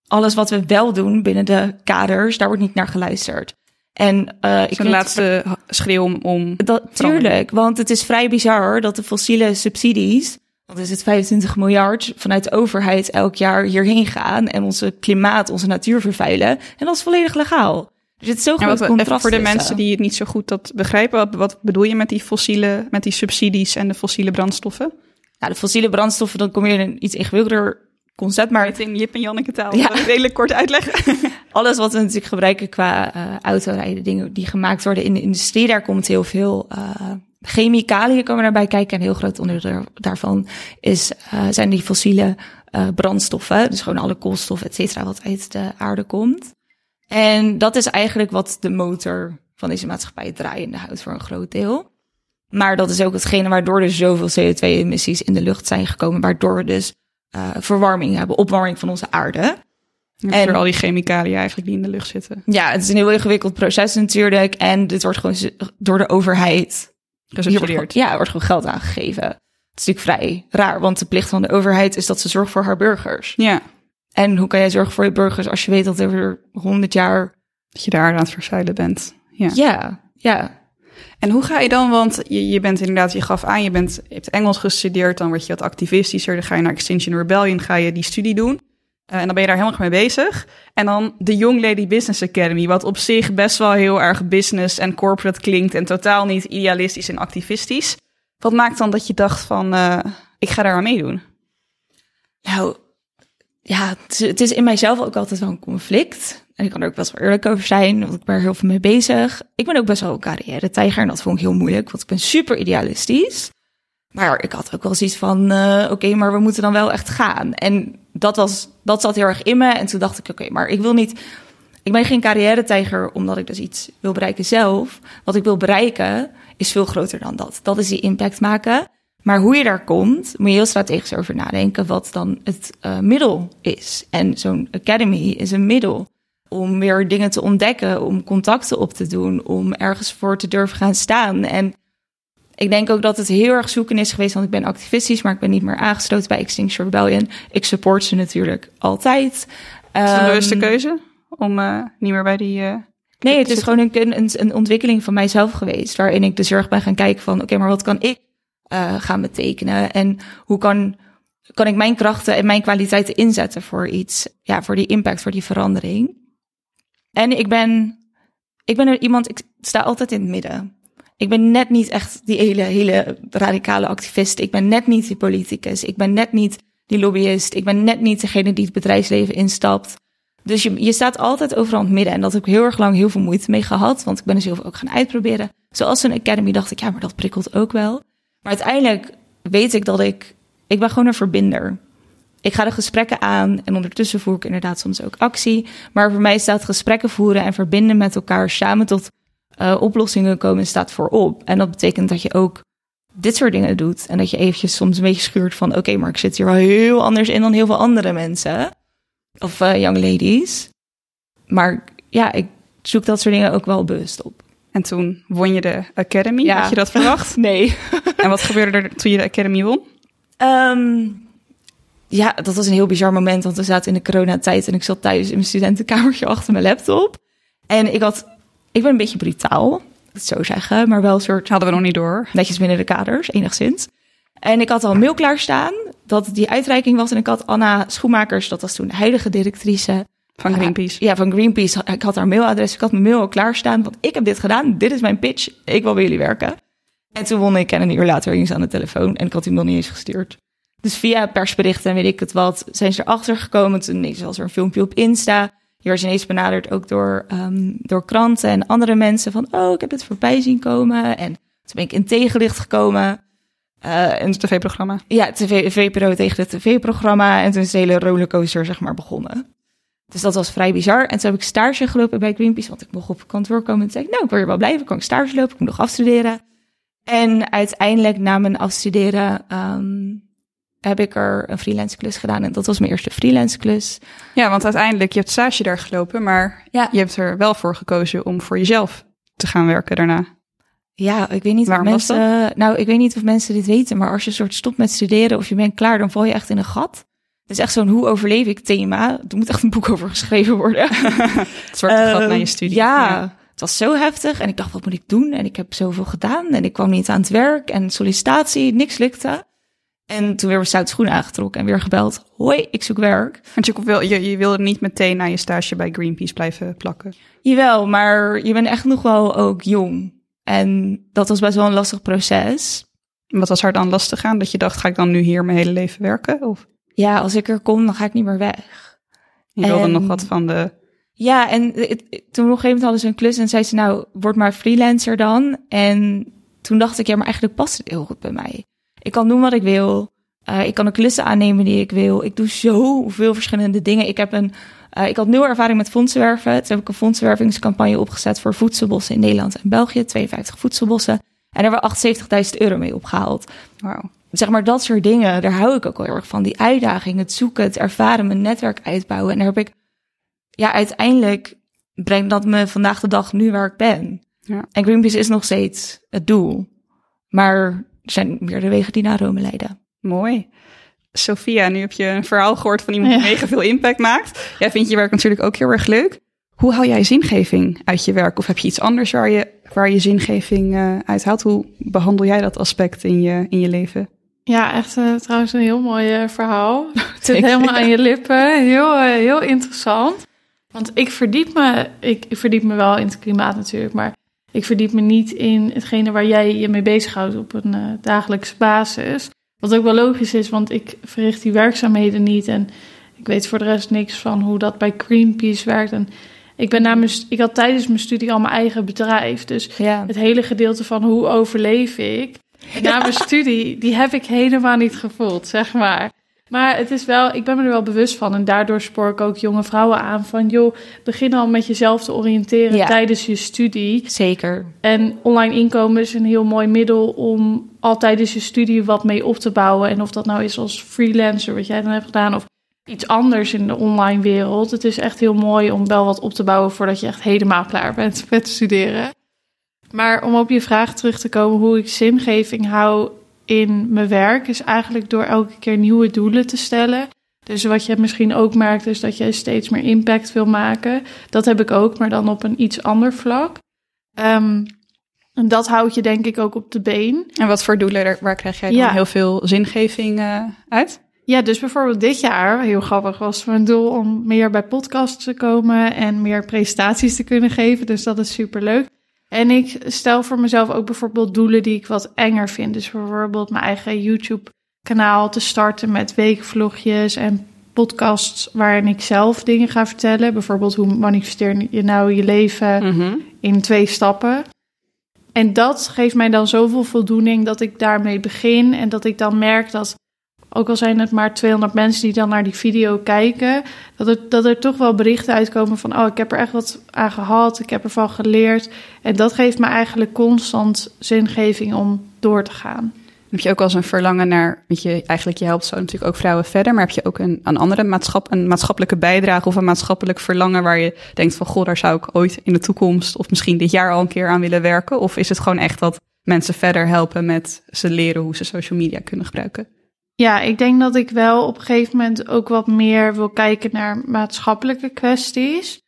alles wat we wel doen binnen de kaders, daar wordt niet naar geluisterd. En uh, ik een laatste schreeuw om. om dat, tuurlijk, want het is vrij bizar dat de fossiele subsidies wat is het 25 miljard vanuit de overheid elk jaar hierheen gaan en onze klimaat, onze natuur vervuilen. En dat is volledig legaal. Het is zo groot contrast Voor de mensen die het niet zo goed dat begrijpen, wat, wat bedoel je met die fossiele, met die subsidies en de fossiele brandstoffen? Nou, de fossiele brandstoffen, dan kom je in een iets ingewikkelder concept, maar... Het in Jip en Janneke taal, ja. redelijk kort uitleggen. Alles wat we natuurlijk gebruiken qua uh, autorijden, dingen die gemaakt worden in de industrie, daar komt heel veel uh, chemicaliën komen daarbij kijken. En een heel groot onderdeel daarvan is, uh, zijn die fossiele brandstoffen. Dus gewoon alle koolstof, et cetera, wat uit de aarde komt. En dat is eigenlijk wat de motor van deze maatschappij draaiende houdt voor een groot deel. Maar dat is ook hetgene waardoor er zoveel CO2-emissies in de lucht zijn gekomen. Waardoor we dus uh, verwarming hebben, opwarming van onze aarde. En door al die chemicaliën eigenlijk die in de lucht zitten. Ja, het is een heel ingewikkeld proces natuurlijk. En dit wordt gewoon door de overheid gesubsidieerd. ja, er wordt gewoon geld aangegeven. Het is natuurlijk vrij raar, want de plicht van de overheid is dat ze zorgt voor haar burgers. Ja. En hoe kan jij zorgen voor je burgers als je weet dat over honderd jaar... Dat je daar aan het verzuilen bent. Ja, ja. ja. En hoe ga je dan, want je, je bent inderdaad, je gaf aan, je, bent, je hebt Engels gestudeerd, dan word je wat activistischer, dan ga je naar Extinction Rebellion, ga je die studie doen. Uh, en dan ben je daar helemaal mee bezig. En dan de Young Lady Business Academy, wat op zich best wel heel erg business en corporate klinkt en totaal niet idealistisch en activistisch. Wat maakt dan dat je dacht van, uh, ik ga daar aan meedoen? Nou, ja, het is in mijzelf ook altijd wel een conflict. En ik kan er ook best wel eerlijk over zijn, want ik ben er heel veel mee bezig. Ik ben ook best wel een carrière-tijger en dat vond ik heel moeilijk, want ik ben super idealistisch. Maar ik had ook wel zoiets van, uh, oké, maar we moeten dan wel echt gaan. En dat, was, dat zat heel erg in me. En toen dacht ik, oké, maar ik wil niet... Ik ben geen carrière-tijger omdat ik dus iets wil bereiken zelf. Wat ik wil bereiken is veel groter dan dat. Dat is die impact maken. Maar hoe je daar komt, moet je heel strategisch over nadenken wat dan het uh, middel is. En zo'n academy is een middel om weer dingen te ontdekken, om contacten op te doen, om ergens voor te durven gaan staan. En ik denk ook dat het heel erg zoeken is geweest, want ik ben activistisch, maar ik ben niet meer aangesloten bij Extinction Rebellion. Ik support ze natuurlijk altijd. Is het een bewuste ehm, keuze om uh, niet meer bij die. Uh, nee, het is gewoon een, een, een, ontwikkeling van mijzelf geweest, waarin ik de zorg ben gaan kijken van, oké, maar wat kan ik uh, gaan betekenen en hoe kan kan ik mijn krachten en mijn kwaliteiten inzetten voor iets, ja, voor die impact, voor die verandering. En ik ben, ik ben er iemand, ik sta altijd in het midden. Ik ben net niet echt die hele, hele radicale activist. Ik ben net niet die politicus. Ik ben net niet die lobbyist. Ik ben net niet degene die het bedrijfsleven instapt. Dus je, je staat altijd overal in het midden. En dat heb ik heel erg lang heel veel moeite mee gehad. Want ik ben dus heel ook gaan uitproberen. Zoals een academy dacht ik, ja, maar dat prikkelt ook wel. Maar uiteindelijk weet ik dat ik... Ik ben gewoon een verbinder. Ik ga de gesprekken aan en ondertussen voer ik inderdaad soms ook actie. Maar voor mij staat gesprekken voeren en verbinden met elkaar samen tot uh, oplossingen komen staat voorop. En dat betekent dat je ook dit soort dingen doet. En dat je eventjes soms een beetje schuurt van... oké, maar ik zit hier wel heel anders in dan heel veel andere mensen. Of uh, young ladies. Maar ja, ik zoek dat soort dingen ook wel bewust op. En toen won je de Academy. Ja. Had je dat verwacht? nee. en wat gebeurde er toen je de Academy won? Um, ja, dat was een heel bizar moment, want we zaten in de coronatijd en ik zat thuis in mijn studentenkamertje achter mijn laptop. En ik had, ik ben een beetje brutaal, dat zo zeggen, maar wel een soort... Hadden we nog niet door. Netjes binnen de kaders, enigszins. En ik had al een mail klaarstaan dat die uitreiking was. En ik had Anna Schoenmakers, dat was toen de heilige directrice. Van Greenpeace. ja, van Greenpeace. Ik had haar mailadres, ik had mijn mail al klaarstaan. Want ik heb dit gedaan, dit is mijn pitch, ik wil bij jullie werken. En toen won ik en een uur later ging ze aan de telefoon en ik had die mail niet eens gestuurd. Dus via persberichten en weet ik het wat, zijn ze erachter gekomen. Toen was er een filmpje op Insta. Je werd ineens benaderd ook door, um, door kranten en andere mensen van... oh, ik heb het voorbij zien komen. En toen ben ik in tegenlicht gekomen. Uh, een tv-programma? Ja, tv, VPRO tegen het tv-programma. En toen is de hele rollercoaster zeg maar begonnen. Dus dat was vrij bizar. En toen heb ik stage gelopen bij Greenpeace, want ik mocht op kantoor komen. En zei ik, nou, ik wil hier wel blijven. Kan ik stage lopen? Ik moet nog afstuderen. En uiteindelijk na mijn afstuderen um, heb ik er een freelance klus gedaan. En dat was mijn eerste freelance klus. Ja, want uiteindelijk, je hebt stage daar gelopen, maar ja. je hebt er wel voor gekozen om voor jezelf te gaan werken daarna. Ja, ik weet niet Waarom of mensen. Nou, ik weet niet of mensen dit weten, maar als je soort stopt met studeren of je bent klaar, dan val je echt in een gat. Het is echt zo'n hoe overleef ik thema. Er moet echt een boek over geschreven worden. het zwarte gat uh, na je studie. Ja, ja, het was zo heftig. En ik dacht, wat moet ik doen? En ik heb zoveel gedaan. En ik kwam niet aan het werk. En sollicitatie, niks lukte. En toen weer een stoute schoenen aangetrokken en weer gebeld. Hoi, ik zoek werk. Want je, wil, je, je wilde niet meteen na je stage bij Greenpeace blijven plakken. Jawel, maar je bent echt nog wel ook jong. En dat was best wel een lastig proces. Wat was er dan lastig aan? Dat je dacht, ga ik dan nu hier mijn hele leven werken? Of? Ja, als ik er kom, dan ga ik niet meer weg. Je wilde nog wat van de... Ja, en toen op een gegeven moment hadden ze een klus en zei ze, nou, word maar freelancer dan. En toen dacht ik, ja, maar eigenlijk past het heel goed bij mij. Ik kan doen wat ik wil. Uh, ik kan de klussen aannemen die ik wil. Ik doe zoveel verschillende dingen. Ik heb een, uh, ik had nul ervaring met fondsenwerven. Toen heb ik een fondsenwervingscampagne opgezet voor voedselbossen in Nederland en België. 52 voedselbossen. En daar hebben 78.000 euro mee opgehaald. Wow. Zeg maar dat soort dingen, daar hou ik ook heel erg van. Die uitdaging, het zoeken, het ervaren, mijn netwerk uitbouwen. En daar heb ik, ja, uiteindelijk brengt dat me vandaag de dag nu waar ik ben. Ja. En Greenpeace is nog steeds het doel. Maar er zijn meerdere wegen die naar Rome leiden. Mooi. Sophia, nu heb je een verhaal gehoord van iemand die mega veel impact maakt. Jij vindt je werk natuurlijk ook heel erg leuk. Hoe haal jij zingeving uit je werk? Of heb je iets anders waar je, waar je zingeving uh, uit haalt? Hoe behandel jij dat aspect in je, in je leven? Ja, echt uh, trouwens een heel mooi uh, verhaal. Het zit helemaal aan je lippen. Heel, heel interessant. Want ik verdiep me, ik, ik verdiep me wel in het klimaat natuurlijk, maar ik verdiep me niet in hetgene waar jij je mee bezighoudt op een dagelijkse basis. Wat ook wel logisch is, want ik verricht die werkzaamheden niet. En ik weet voor de rest niks van hoe dat bij Greenpeace werkt. En ik, ben na mijn, ik had tijdens mijn studie al mijn eigen bedrijf. Dus het hele gedeelte van hoe overleef ik na mijn studie, die heb ik helemaal niet gevoeld, zeg maar. Maar het is wel, ik ben me er wel bewust van. En daardoor spoor ik ook jonge vrouwen aan van... joh, begin al met jezelf te oriënteren tijdens je studie. Zeker. En online inkomen is een heel mooi middel om al tijdens je studie wat mee op te bouwen. En of dat nou is als freelancer, wat jij dan hebt gedaan... of iets anders in de online wereld. Het is echt heel mooi om wel wat op te bouwen... voordat je echt helemaal klaar bent met studeren. Maar om op je vraag terug te komen hoe ik zingeving hou in mijn werk is eigenlijk door elke keer nieuwe doelen te stellen. Dus wat je misschien ook merkt is dat je steeds meer impact wil maken. Dat heb ik ook, maar dan op een iets ander vlak. Um, en dat houdt je denk ik ook op de been. En wat voor doelen, waar krijg jij dan heel veel zingeving uh, uit? Ja, dus bijvoorbeeld dit jaar, heel grappig, was mijn doel om meer bij podcasts te komen en meer presentaties te kunnen geven. Dus dat is super leuk. En ik stel voor mezelf ook bijvoorbeeld doelen die ik wat enger vind. Dus bijvoorbeeld mijn eigen YouTube-kanaal te starten met weekvlogjes en podcasts waarin ik zelf dingen ga vertellen. Bijvoorbeeld hoe manifesteer je nou je leven Mhm. in twee stappen. En dat geeft mij dan zoveel voldoening dat ik daarmee begin. En dat ik dan merk dat, ook al zijn het maar 200 mensen die dan naar die video kijken, dat er, dat er toch wel berichten uitkomen van: Oh, ik heb er echt wat aan gehad, ik heb ervan geleerd. En dat geeft me eigenlijk constant zingeving om door te gaan. Heb je ook als een verlangen naar, want je eigenlijk je helpt zo natuurlijk ook vrouwen verder, maar heb je ook een, een andere maatschap, een maatschappelijke bijdrage of een maatschappelijk verlangen waar je denkt van, goh, daar zou ik ooit in de toekomst of misschien dit jaar al een keer aan willen werken? Of is het gewoon echt dat mensen verder helpen met ze leren hoe ze social media kunnen gebruiken? Ja, ik denk dat ik wel op een gegeven moment ook wat meer wil kijken naar maatschappelijke kwesties.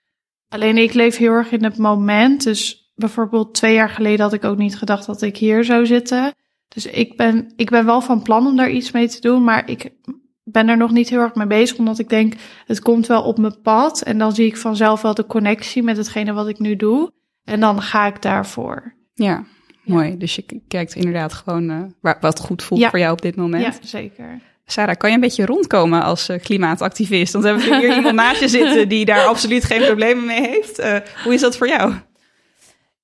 Alleen ik leef heel erg in het moment. Dus bijvoorbeeld twee jaar geleden had ik ook niet gedacht dat ik hier zou zitten. Dus ik ben, ik ben wel van plan om daar iets mee te doen, maar ik ben er nog niet heel erg mee bezig, omdat ik denk, het komt wel op mijn pad. En dan zie ik vanzelf wel de connectie met hetgene wat ik nu doe. En dan ga ik daarvoor. Ja, mooi. Dus je kijkt inderdaad gewoon eh, waar, wat goed voelt Ja. voor jou op dit moment. Ja, zeker. Sarah, kan je een beetje rondkomen als eh, klimaatactivist? Want we hebben hier iemand naast je zitten die daar absoluut geen problemen mee heeft. Eh, hoe is dat voor jou?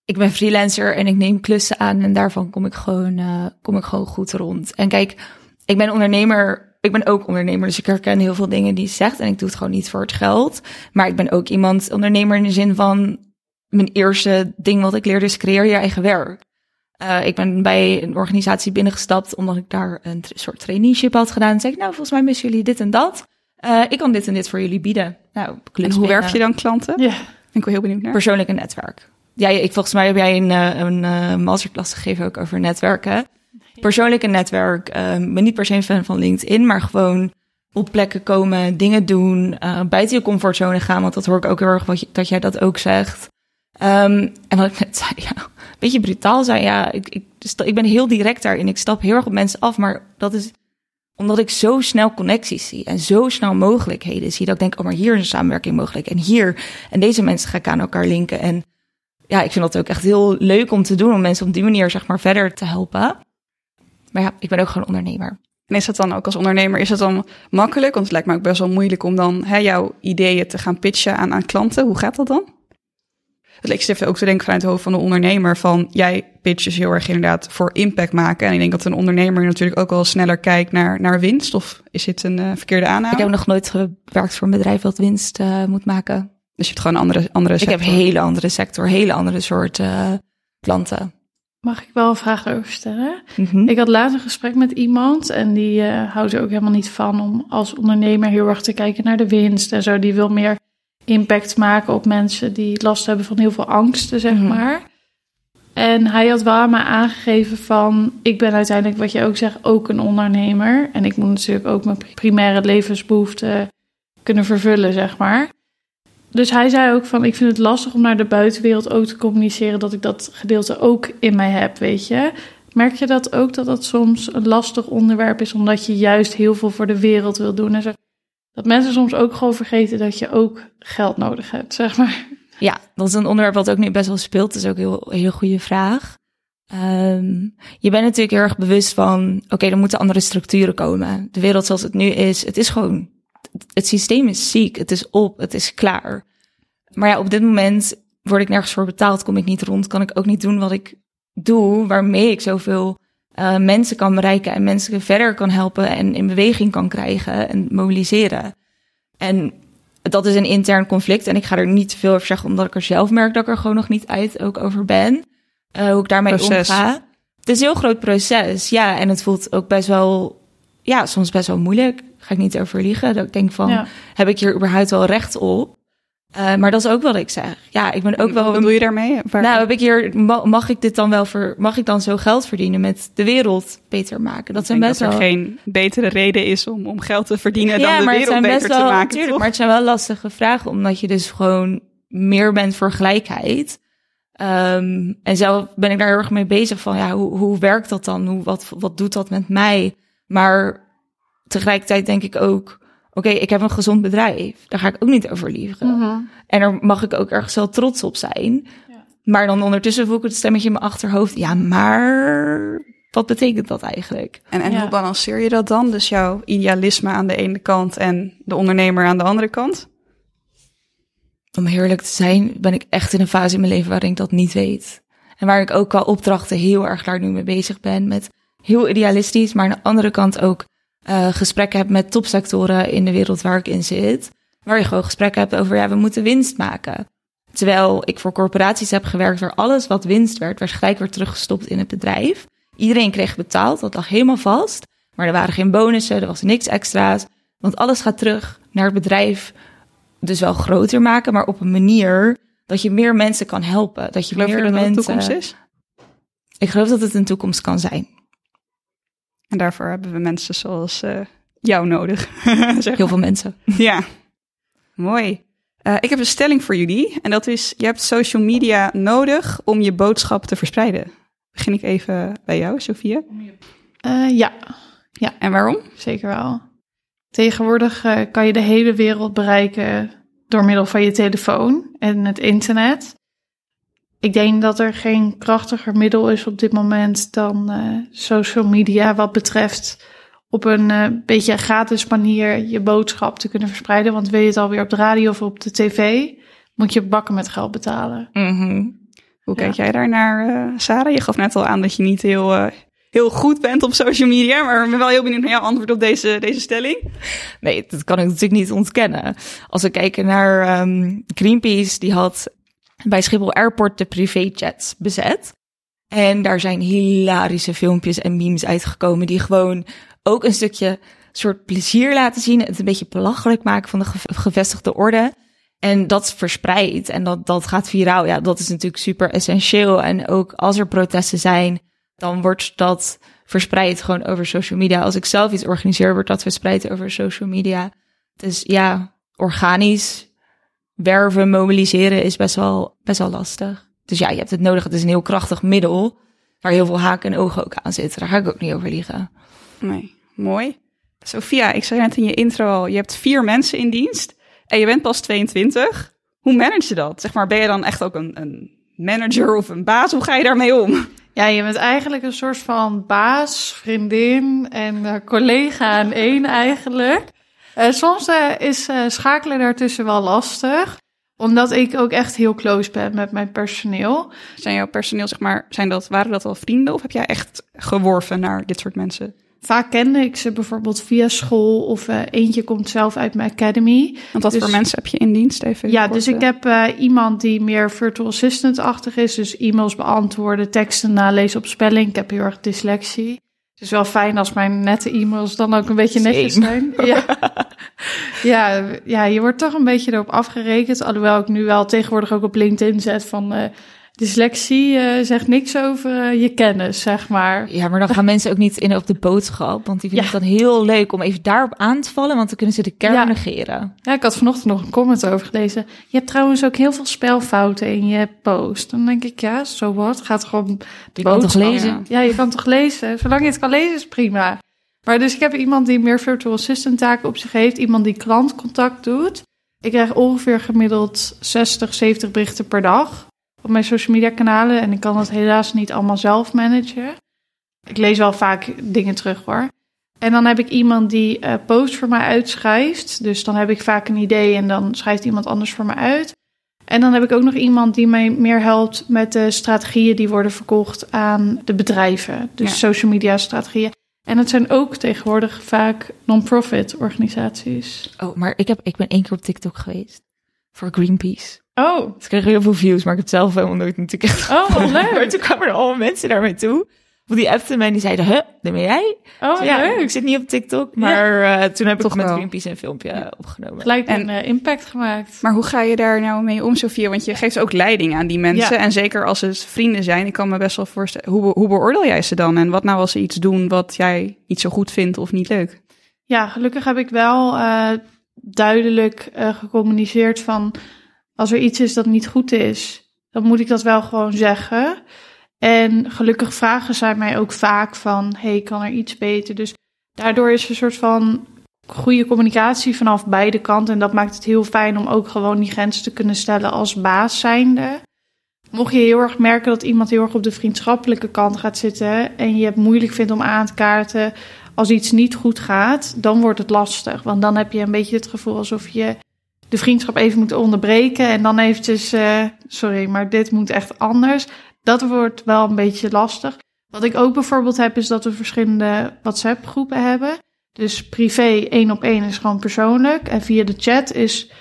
ik ben freelancer en ik neem klussen aan en daarvan kom ik gewoon, eh, kom ik gewoon goed rond. En kijk, ik ben ondernemer, ik ben ook ondernemer, dus ik herken heel veel dingen die je zegt en ik doe het gewoon niet voor het geld. Maar ik ben ook iemand, ondernemer in de zin van mijn eerste ding wat ik leerde is creëer je eigen werk. Eh, ik ben bij een organisatie binnengestapt omdat ik daar een tra- soort traineeship had gedaan. En zei ik, nou, volgens mij missen jullie dit en dat. Eh, ik kan dit en dit voor jullie bieden. Nou, En hoe werf je dan klanten? Ja. Ben ik wel heel benieuwd naar. Persoonlijke netwerk. Ja, ik, volgens mij heb jij een, eh, een masterclass gegeven ook over netwerken. Persoonlijke netwerk. eh, ben niet per se een fan van LinkedIn, maar gewoon op plekken komen, dingen doen, eh, buiten je comfortzone gaan. Want dat hoor ik ook heel erg wat je, dat jij dat ook zegt. Ehm, en wat ik net zei, ja, een beetje brutaal zijn. Ja, ik, ik, ik ben heel direct daarin. Ik stap heel erg op mensen af, maar dat is omdat ik zo snel connecties zie en zo snel mogelijkheden zie. Dat ik denk, oh, maar hier is een samenwerking mogelijk en hier. En deze mensen ga ik aan elkaar linken. En ja, ik vind dat ook echt heel leuk om te doen, om mensen op die manier zeg maar verder te helpen. Maar ja, ik ben ook gewoon ondernemer. En is het dan ook als ondernemer, is het dan makkelijk? Want het lijkt me ook best wel moeilijk om dan hè, jouw ideeën te gaan pitchen aan, aan klanten. Hoe gaat dat dan? Het leek even ook te denken vanuit het hoofd van de ondernemer van jij pitches heel erg inderdaad voor impact maken. En ik denk dat een ondernemer natuurlijk ook wel sneller kijkt naar, naar winst. Of is dit een eh, verkeerde aanname? Ik heb nog nooit gewerkt voor een bedrijf dat winst eh, moet maken. Dus je hebt gewoon een andere, andere Ik heb sector. hele andere sector, hele andere soort eh, klanten. Mag ik wel een vraag over stellen? Mhm. Ik had laatst een gesprek met iemand en die eh, houdt er ook helemaal niet van om als ondernemer heel erg te kijken naar de winst en zo. Die wil meer impact maken op mensen die last hebben van heel veel angsten, zeg Mhm. maar. En hij had wel aan mij aangegeven van, ik ben uiteindelijk, wat je ook zegt, ook een ondernemer. En ik moet natuurlijk ook mijn primaire levensbehoeften kunnen vervullen, zeg maar. Dus hij zei ook van, ik vind het lastig om naar de buitenwereld ook te communiceren dat ik dat gedeelte ook in mij heb, weet je. Merk je dat ook, dat dat soms een lastig onderwerp is, omdat je juist heel veel voor de wereld wil doen en zo? Dat mensen soms ook gewoon vergeten dat je ook geld nodig hebt, zeg maar. Ja, dat is een onderwerp wat ook nu best wel speelt. Dat is ook een heel, heel goede vraag. Ehm, je bent natuurlijk heel erg bewust van, oké, er moeten andere structuren komen. De wereld zoals het nu is, het is gewoon, het systeem is ziek, het is op, het is klaar. Maar ja, op dit moment word ik nergens voor betaald, kom ik niet rond, kan ik ook niet doen wat ik doe, waarmee ik zoveel eh, mensen kan bereiken en mensen verder kan helpen en in beweging kan krijgen en mobiliseren. En dat is een intern conflict en ik ga er niet te veel over zeggen, omdat ik er zelf merk dat ik er gewoon nog niet uit ook over ben. Eh, hoe ik daarmee Proces. omga. Het is een heel groot proces, ja. En het voelt ook best wel, ja, soms best wel moeilijk. Ga ik niet over liegen. Dat ik denk van, Ja. heb ik hier überhaupt wel recht op? Eh, maar dat is ook wat ik zeg. Ja, ik ben ook wel... Wat bedoel je daarmee? Nou, heb ik hier, ma- mag ik dit dan wel voor, mag ik dan zo geld verdienen met de wereld beter maken? Dat zijn best dat er wel. geen betere reden is om, om geld te verdienen dan de maar wereld zijn beter best te wel, maken. tuurlijk, maar het zijn wel lastige vragen, omdat je dus gewoon meer bent voor gelijkheid. Ehm, en zelf ben ik daar heel erg mee bezig van, ja, hoe, hoe werkt dat dan? Hoe, wat, wat doet dat met mij? Maar tegelijkertijd denk ik ook, oké, ik heb een gezond bedrijf. Daar ga ik ook niet over liegen. En daar mag ik ook ergens wel trots op zijn. Ja. Maar dan ondertussen voel ik het stemmetje in mijn achterhoofd. Ja, maar wat betekent dat eigenlijk? En, en Ja. hoe balanceer je dat dan? Dus jouw idealisme aan de ene kant en de ondernemer aan de andere kant? Om eerlijk te zijn, ben ik echt in een fase in mijn leven waarin ik dat niet weet. En waar ik ook qua opdrachten heel erg klaar nu mee bezig ben. Met heel idealistisch, maar aan de andere kant ook eh, gesprekken heb met topsectoren in de wereld waar ik in zit. Waar je gewoon gesprekken hebt over, ja, we moeten winst maken. Terwijl ik voor corporaties heb gewerkt waar alles wat winst werd, werd gelijk weer teruggestopt in het bedrijf. Iedereen kreeg betaald, dat lag helemaal vast. Maar er waren geen bonussen, er was niks extra's. Want alles gaat terug naar het bedrijf. Dus wel groter maken, maar op een manier dat je meer mensen kan helpen. Dat je Geloof je meer dat dat de mensen. toekomst is? Ik geloof dat het een toekomst kan zijn. En daarvoor hebben we mensen zoals eh, jou nodig. zeg Heel veel mensen. Ja, mooi. Eh, ik heb een stelling voor jullie. En dat is, je hebt social media nodig om je boodschap te verspreiden. Begin ik even bij jou, Sophia. Eh, ja, En waarom? zeker wel. Tegenwoordig eh, kan je de hele wereld bereiken door middel van je telefoon en het internet. Ik denk dat er geen krachtiger middel is op dit moment dan eh, social media wat betreft op een eh, beetje gratis manier je boodschap te kunnen verspreiden. Want wil je het alweer op de radio of op de tv, moet je bakken met geld betalen. Hoe kijk Ja. jij daar naar, eh, Sarah? Je gaf net al aan dat je niet heel, eh, heel goed bent op social media. Maar ik ben wel heel benieuwd naar jouw antwoord op deze, deze stelling. Nee, dat kan ik natuurlijk niet ontkennen. Als we kijken naar ehm, Greenpeace, die had bij Schiphol Airport de privéjets bezet. En daar zijn hilarische filmpjes en memes uitgekomen die gewoon ook een stukje soort plezier laten zien. Het een beetje belachelijk maken van de ge- gevestigde orde. En dat verspreidt en dat, dat gaat viraal. Ja, dat is natuurlijk super essentieel. En ook als er protesten zijn, dan wordt dat verspreid gewoon over social media. Als ik zelf iets organiseer, wordt dat verspreid over social media. Dus ja, organisch werven, mobiliseren is best wel, best wel lastig. Dus ja, je hebt het nodig. Het is een heel krachtig middel waar heel veel haken en ogen ook aan zitten. Daar ga ik ook niet over liegen. Nee, mooi. Sophia, ik zei net in je intro al, je hebt vier mensen in dienst en je bent pas 22. Hoe manage je dat? Zeg maar, ben je dan echt ook een, een manager of een baas? Hoe ga je daarmee om? Ja, je bent eigenlijk een soort van baas, vriendin en eh, collega aan één eigenlijk. Eh, soms eh, is eh, schakelen daartussen wel lastig, omdat ik ook echt heel close ben met mijn personeel. Zijn jouw personeel, zeg maar, zijn dat, waren dat al vrienden of heb jij echt geworven naar dit soort mensen? Vaak kende ik ze bijvoorbeeld via school of eentje komt zelf uit mijn academy. Want wat Dus- voor mensen heb je in dienst? Even Ja, kort, dus ik heb iemand die meer virtual assistant-achtig is. Dus e-mails beantwoorden, teksten nalezen op spelling. Ik heb heel erg dyslexie. Het is wel fijn als mijn nette e-mails dan ook een beetje netjes zijn. Ja. ja, ja, je wordt toch een beetje erop afgerekend. Alhoewel ik nu wel tegenwoordig ook op LinkedIn zet van... eh, dyslexie eh, zegt niks over eh, je kennis, zeg maar. Ja, maar dan gaan mensen ook niet in op de boodschap. Want die vinden Ja. het dan heel leuk om even daarop aan te vallen. Want dan kunnen ze de kern Ja. negeren. Ja, ik had vanochtend nog een comment over gelezen. Je hebt trouwens ook heel veel spelfouten in je post. Dan denk ik, ja, zo wat. Gaat gewoon Je kan toch lezen? Ja, je kan toch lezen. Zolang je het kan lezen is prima. Maar dus ik heb iemand die meer virtual assistant taken op zich heeft. Iemand die klantcontact doet. Ik krijg ongeveer gemiddeld 60, 70 berichten per dag op mijn social media kanalen. En ik kan dat helaas niet allemaal zelf managen. Ik lees wel vaak dingen terug hoor. En dan heb ik iemand die eh posts voor mij uitschrijft. Dus dan heb ik vaak een idee en dan schrijft iemand anders voor me uit. En dan heb ik ook nog iemand die mij meer helpt met de strategieën die worden verkocht aan de bedrijven. Dus Ja. social media strategieën. En het zijn ook tegenwoordig vaak non-profit organisaties. Oh, maar ik, heb, ik ben één keer op TikTok geweest. Voor Greenpeace. Oh, Ze kregen heel veel views, maar ik heb het zelf helemaal nooit natuurlijk echt oh wat Maar leuk. toen kwamen er allemaal mensen naar mij toe. Of die appten mij en die zeiden, huh, dat ben jij? Oh, ja, leuk. ik zit niet op TikTok, maar eh, toen heb ik Toch met wel. Greenpeace een filmpje opgenomen. Gelijk En- een eh, impact gemaakt. Maar hoe ga je daar nou mee om, Sophia? Want je geeft ook leiding aan die mensen. Ja. En zeker als het vrienden zijn, ik kan me best wel voorstellen. Hoe, hoe beoordeel jij ze dan? En wat nou als ze iets doen wat jij niet zo goed vindt of niet leuk? Ja, gelukkig heb ik wel eh, duidelijk eh, gecommuniceerd van als er iets is dat niet goed is, dan moet ik dat wel gewoon zeggen. En gelukkig vragen zij mij ook vaak van, hey, kan er iets beter? Dus daardoor is er een soort van goede communicatie vanaf beide kanten. En dat maakt het heel fijn om ook gewoon die grens te kunnen stellen als baas zijnde. Mocht je heel erg merken dat iemand heel erg op de vriendschappelijke kant gaat zitten en je het moeilijk vindt om aan te kaarten als iets niet goed gaat, dan wordt het lastig. Want dan heb je een beetje het gevoel alsof je de vriendschap even moet onderbreken en dan eventjes, uh, sorry, maar dit moet echt anders. Dat wordt wel een beetje lastig. Wat ik ook bijvoorbeeld heb, is dat we verschillende WhatsApp-groepen hebben. Dus privé één op één is gewoon persoonlijk. En via de chat is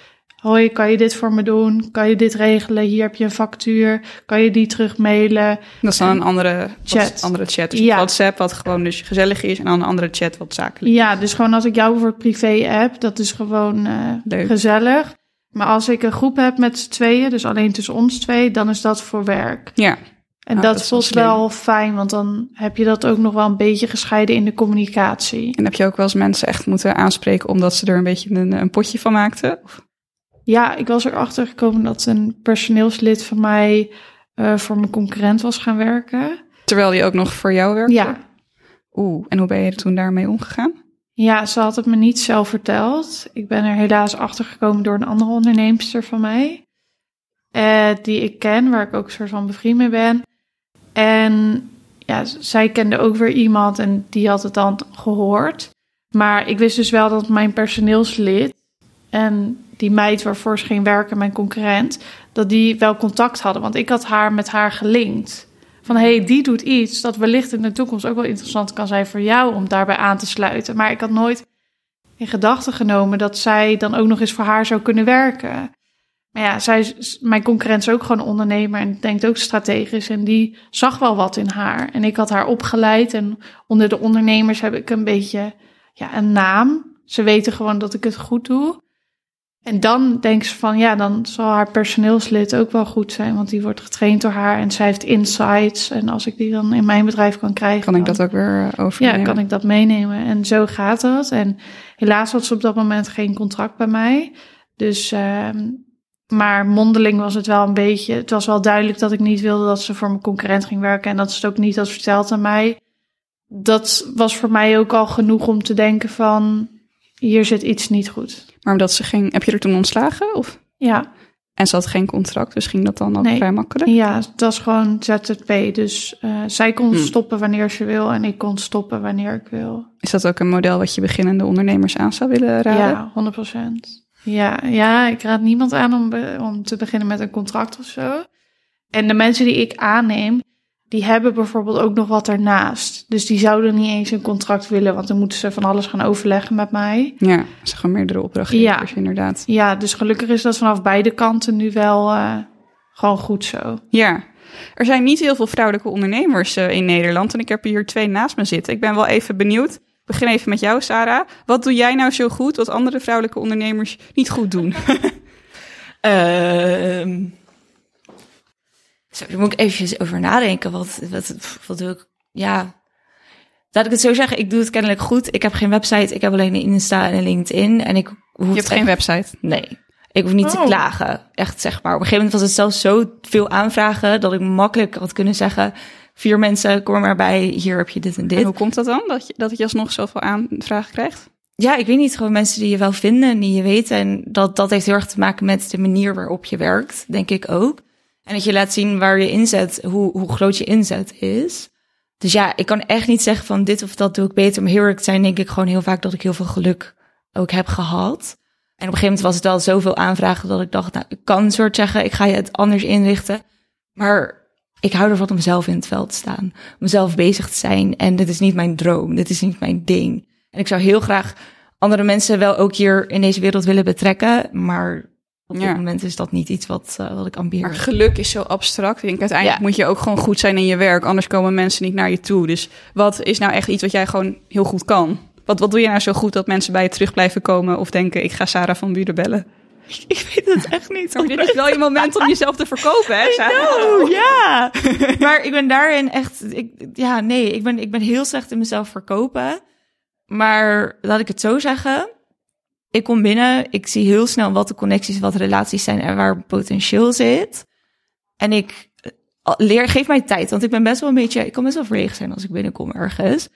Hoi, kan je dit voor me doen? Kan je dit regelen? Hier heb je een factuur. Kan je die terug mailen? Dat is dan een andere chat. andere chat. Dus ja. WhatsApp, wat gewoon dus gezellig is. En dan een andere chat, wat zakelijk Ja, dus gewoon als ik jou voor privé app, dat is gewoon uh, gezellig. Maar als ik een groep heb met z'n tweeën, dus alleen tussen ons twee, dan is dat voor werk. Ja. En nou, dat, voelt wel fijn, want dan heb je dat ook nog wel een beetje gescheiden in de communicatie. En heb je ook wel eens mensen echt moeten aanspreken omdat ze er een beetje een, een potje van maakten? Ja, ik was erachter gekomen dat een personeelslid van mij uh, voor mijn concurrent was gaan werken. Terwijl die ook nog voor jou werkte? Ja. Oeh, en hoe ben je er toen daarmee omgegaan? Ja, ze had het me niet zelf verteld. Ik ben er helaas achter gekomen door een andere onderneemster van mij. Uh, die ik ken, waar ik ook een soort van bevriend mee ben. En ja, zij kende ook weer iemand en die had het dan gehoord. Maar ik wist dus wel dat mijn personeelslid en die meid waarvoor ze ging werken, mijn concurrent, dat die wel contact hadden. Want ik had haar met haar gelinkt. Van hé, hey, die doet iets dat wellicht in de toekomst ook wel interessant kan zijn voor jou om daarbij aan te sluiten. Maar ik had nooit in gedachten genomen dat zij dan ook nog eens voor haar zou kunnen werken. Maar ja, zij, mijn concurrent is ook gewoon ondernemer en denkt ook strategisch. En die zag wel wat in haar. En ik had haar opgeleid. En onder de ondernemers heb ik een beetje ja, een naam. Ze weten gewoon dat ik het goed doe. En dan denkt ze van ja, dan zal haar personeelslid ook wel goed zijn, want die wordt getraind door haar en zij heeft insights. En als ik die dan in mijn bedrijf kan krijgen, kan ik dat ook weer eh, overnemen. Ja, kan ik dat meenemen. En zo gaat dat. En helaas had ze op dat moment geen contract bij mij. Dus, uh, maar mondeling was het wel een beetje. Het was wel duidelijk dat ik niet wilde dat ze voor mijn concurrent ging werken en dat ze het ook niet had verteld aan mij. Dat was voor mij ook al genoeg om te denken van hier zit iets niet goed. Maar omdat ze ging, heb je er toen ontslagen? Of? Ja. En ze had geen contract, dus ging dat dan ook vrij makkelijk? Ja, dat is gewoon ZZP. Dus uh, zij kon hmm. stoppen wanneer ze wil en ik kon stoppen wanneer ik wil. Is dat ook een model wat je beginnende ondernemers aan zou willen raden? Ja, 100%. Ja, ja ik raad niemand aan om, om te beginnen met een contract of zo. En de mensen die ik aanneem, die hebben bijvoorbeeld ook nog wat ernaast. Dus die zouden niet eens een contract willen, want dan moeten ze van alles gaan overleggen met mij. Ja, ze gaan meerdere opdrachtgevers ja. inderdaad. Ja, dus gelukkig is dat vanaf beide kanten nu wel uh, gewoon goed zo. Ja, er zijn niet heel veel vrouwelijke ondernemers uh, in Nederland en ik heb hier twee naast me zitten. Ik ben wel even benieuwd. Ik begin even met jou, Sarah. Wat doe jij nou zo goed wat andere vrouwelijke ondernemers niet goed doen? uh, Zo, daar moet ik eventjes over nadenken. Wat, wat, wat doe ik? Ja, laat ik het zo zeggen. Ik doe het kennelijk goed. Ik heb geen website. Ik heb alleen een Insta en een LinkedIn. En ik hoef Je hebt geen website? Nee. Ik hoef niet te oh. klagen. Echt zeg maar. Op een gegeven moment was het zelfs zo veel aanvragen dat ik makkelijk had kunnen zeggen: vier mensen, kom maar bij. Hier heb je dit en dit. En hoe komt dat dan? Dat je, dat je alsnog zoveel aanvragen krijgt? Ja, ik weet niet. Gewoon mensen die je wel vinden en die je weet. En dat, dat heeft heel erg te maken met de manier waarop je werkt, denk ik ook. En dat je laat zien waar je inzet, hoe, hoe groot je inzet is. Dus ja, ik kan echt niet zeggen van dit of dat doe ik beter. Maar heel erg zijn denk ik gewoon heel vaak dat ik heel veel geluk ook heb gehad. En op een gegeven moment was het al zoveel aanvragen dat ik dacht, nou, ik kan een soort zeggen, ik ga je het anders inrichten. Maar ik hou ervan om mezelf in het veld te staan. Om mezelf bezig te zijn. En dit is niet mijn droom. Dit is niet mijn ding. En ik zou heel graag andere mensen wel ook hier in deze wereld willen betrekken. Maar op dit moment is dat niet iets wat, uh, wat ik ambieer. Maar geluk is zo abstract. Ik denk uiteindelijk moet je ook gewoon goed zijn in je werk. Anders komen mensen niet naar je toe. Dus wat is nou echt iets wat jij gewoon heel goed kan? Wat, wat doe je nou zo goed dat mensen bij je terug blijven komen of denken: ik ga Sarah van Buren bellen? Ik weet het echt niet. Maar dit is wel je moment om jezelf te verkopen, hè? Know, ja. maar ik ben daarin echt. Ik, ja, nee, ik ben, ik ben heel slecht in mezelf verkopen. Maar laat ik het zo zeggen ik kom binnen, ik zie heel snel wat de connecties, wat de relaties zijn en waar potentieel zit. En ik eh, leer, geef mij tijd, want ik ben best wel een beetje, ik kan best wel verlegen zijn als ik binnenkom ergens.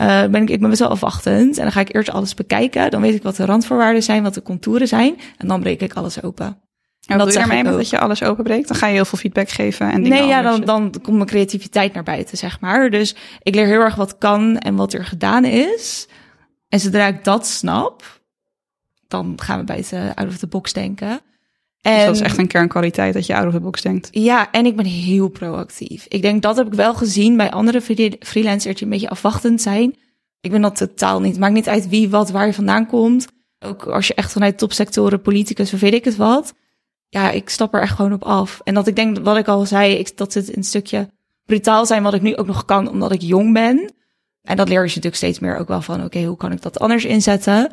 Uh, ben ik, ik ben best wel afwachtend en dan ga ik eerst alles bekijken. Dan weet ik wat de randvoorwaarden zijn, wat de contouren zijn en dan breek ik alles open. En wat dat doe je ermee dat je alles openbreekt? Dan ga je heel veel feedback geven en dingen Nee, ja, dan, dan komt mijn creativiteit naar buiten, zeg maar. Dus ik leer heel erg wat kan en wat er gedaan is. En zodra ik dat snap, dan gaan we buiten out of the box denken. En Dus dat is echt een kernkwaliteit dat je out of the box denkt. Ja, en ik ben heel proactief. Ik denk dat heb ik wel gezien bij andere free- freelancers die een beetje afwachtend zijn. Ik ben dat totaal niet. Maakt niet uit wie, wat, waar je vandaan komt. Ook als je echt vanuit topsectoren, politicus of weet ik het wat. Ja, ik stap er echt gewoon op af. En dat ik denk, wat ik al zei, ik, dat het een stukje brutaal zijn wat ik nu ook nog kan omdat ik jong ben. En dat leer je natuurlijk steeds meer ook wel van, oké, hoe kan ik dat anders inzetten?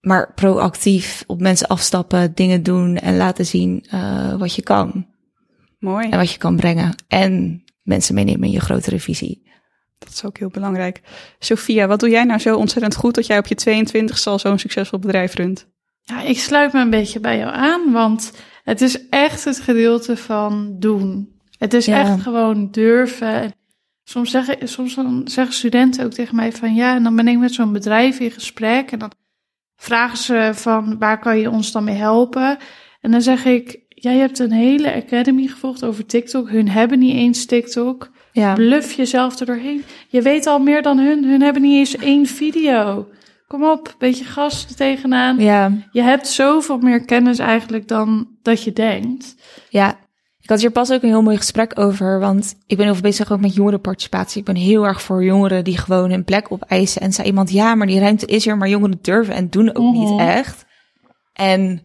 Maar proactief op mensen afstappen, dingen doen en laten zien eh, wat je kan. Mooi. En wat je kan brengen. En mensen meenemen in je grotere visie. Dat is ook heel belangrijk. Sophia, wat doe jij nou zo ontzettend goed dat jij op je 22 al zo'n succesvol bedrijf runt? Ja, ik sluit me een beetje bij jou aan, want het is echt het gedeelte van doen. Het is Ja. echt gewoon durven. En Soms zeggen, soms dan zeggen studenten ook tegen mij van ja, en dan ben ik met zo'n bedrijf in gesprek en dan vragen ze van waar kan je ons dan mee helpen? En dan zeg ik, jij hebt een hele academy gevolgd over TikTok. Hun hebben niet eens TikTok. Ja. Bluff jezelf er doorheen. Je weet al meer dan hun. Hun hebben niet eens één video. Kom op, beetje gas er tegenaan. Ja. Je hebt zoveel meer kennis eigenlijk dan dat je denkt. Ja, had hier pas ook een heel mooi gesprek over, want ik ben heel veel bezig ook met jongerenparticipatie. Ik ben heel erg voor jongeren die gewoon een plek opeisen. En zei iemand, ja, maar die ruimte is er, maar jongeren durven en doen ook Mhm. niet echt. En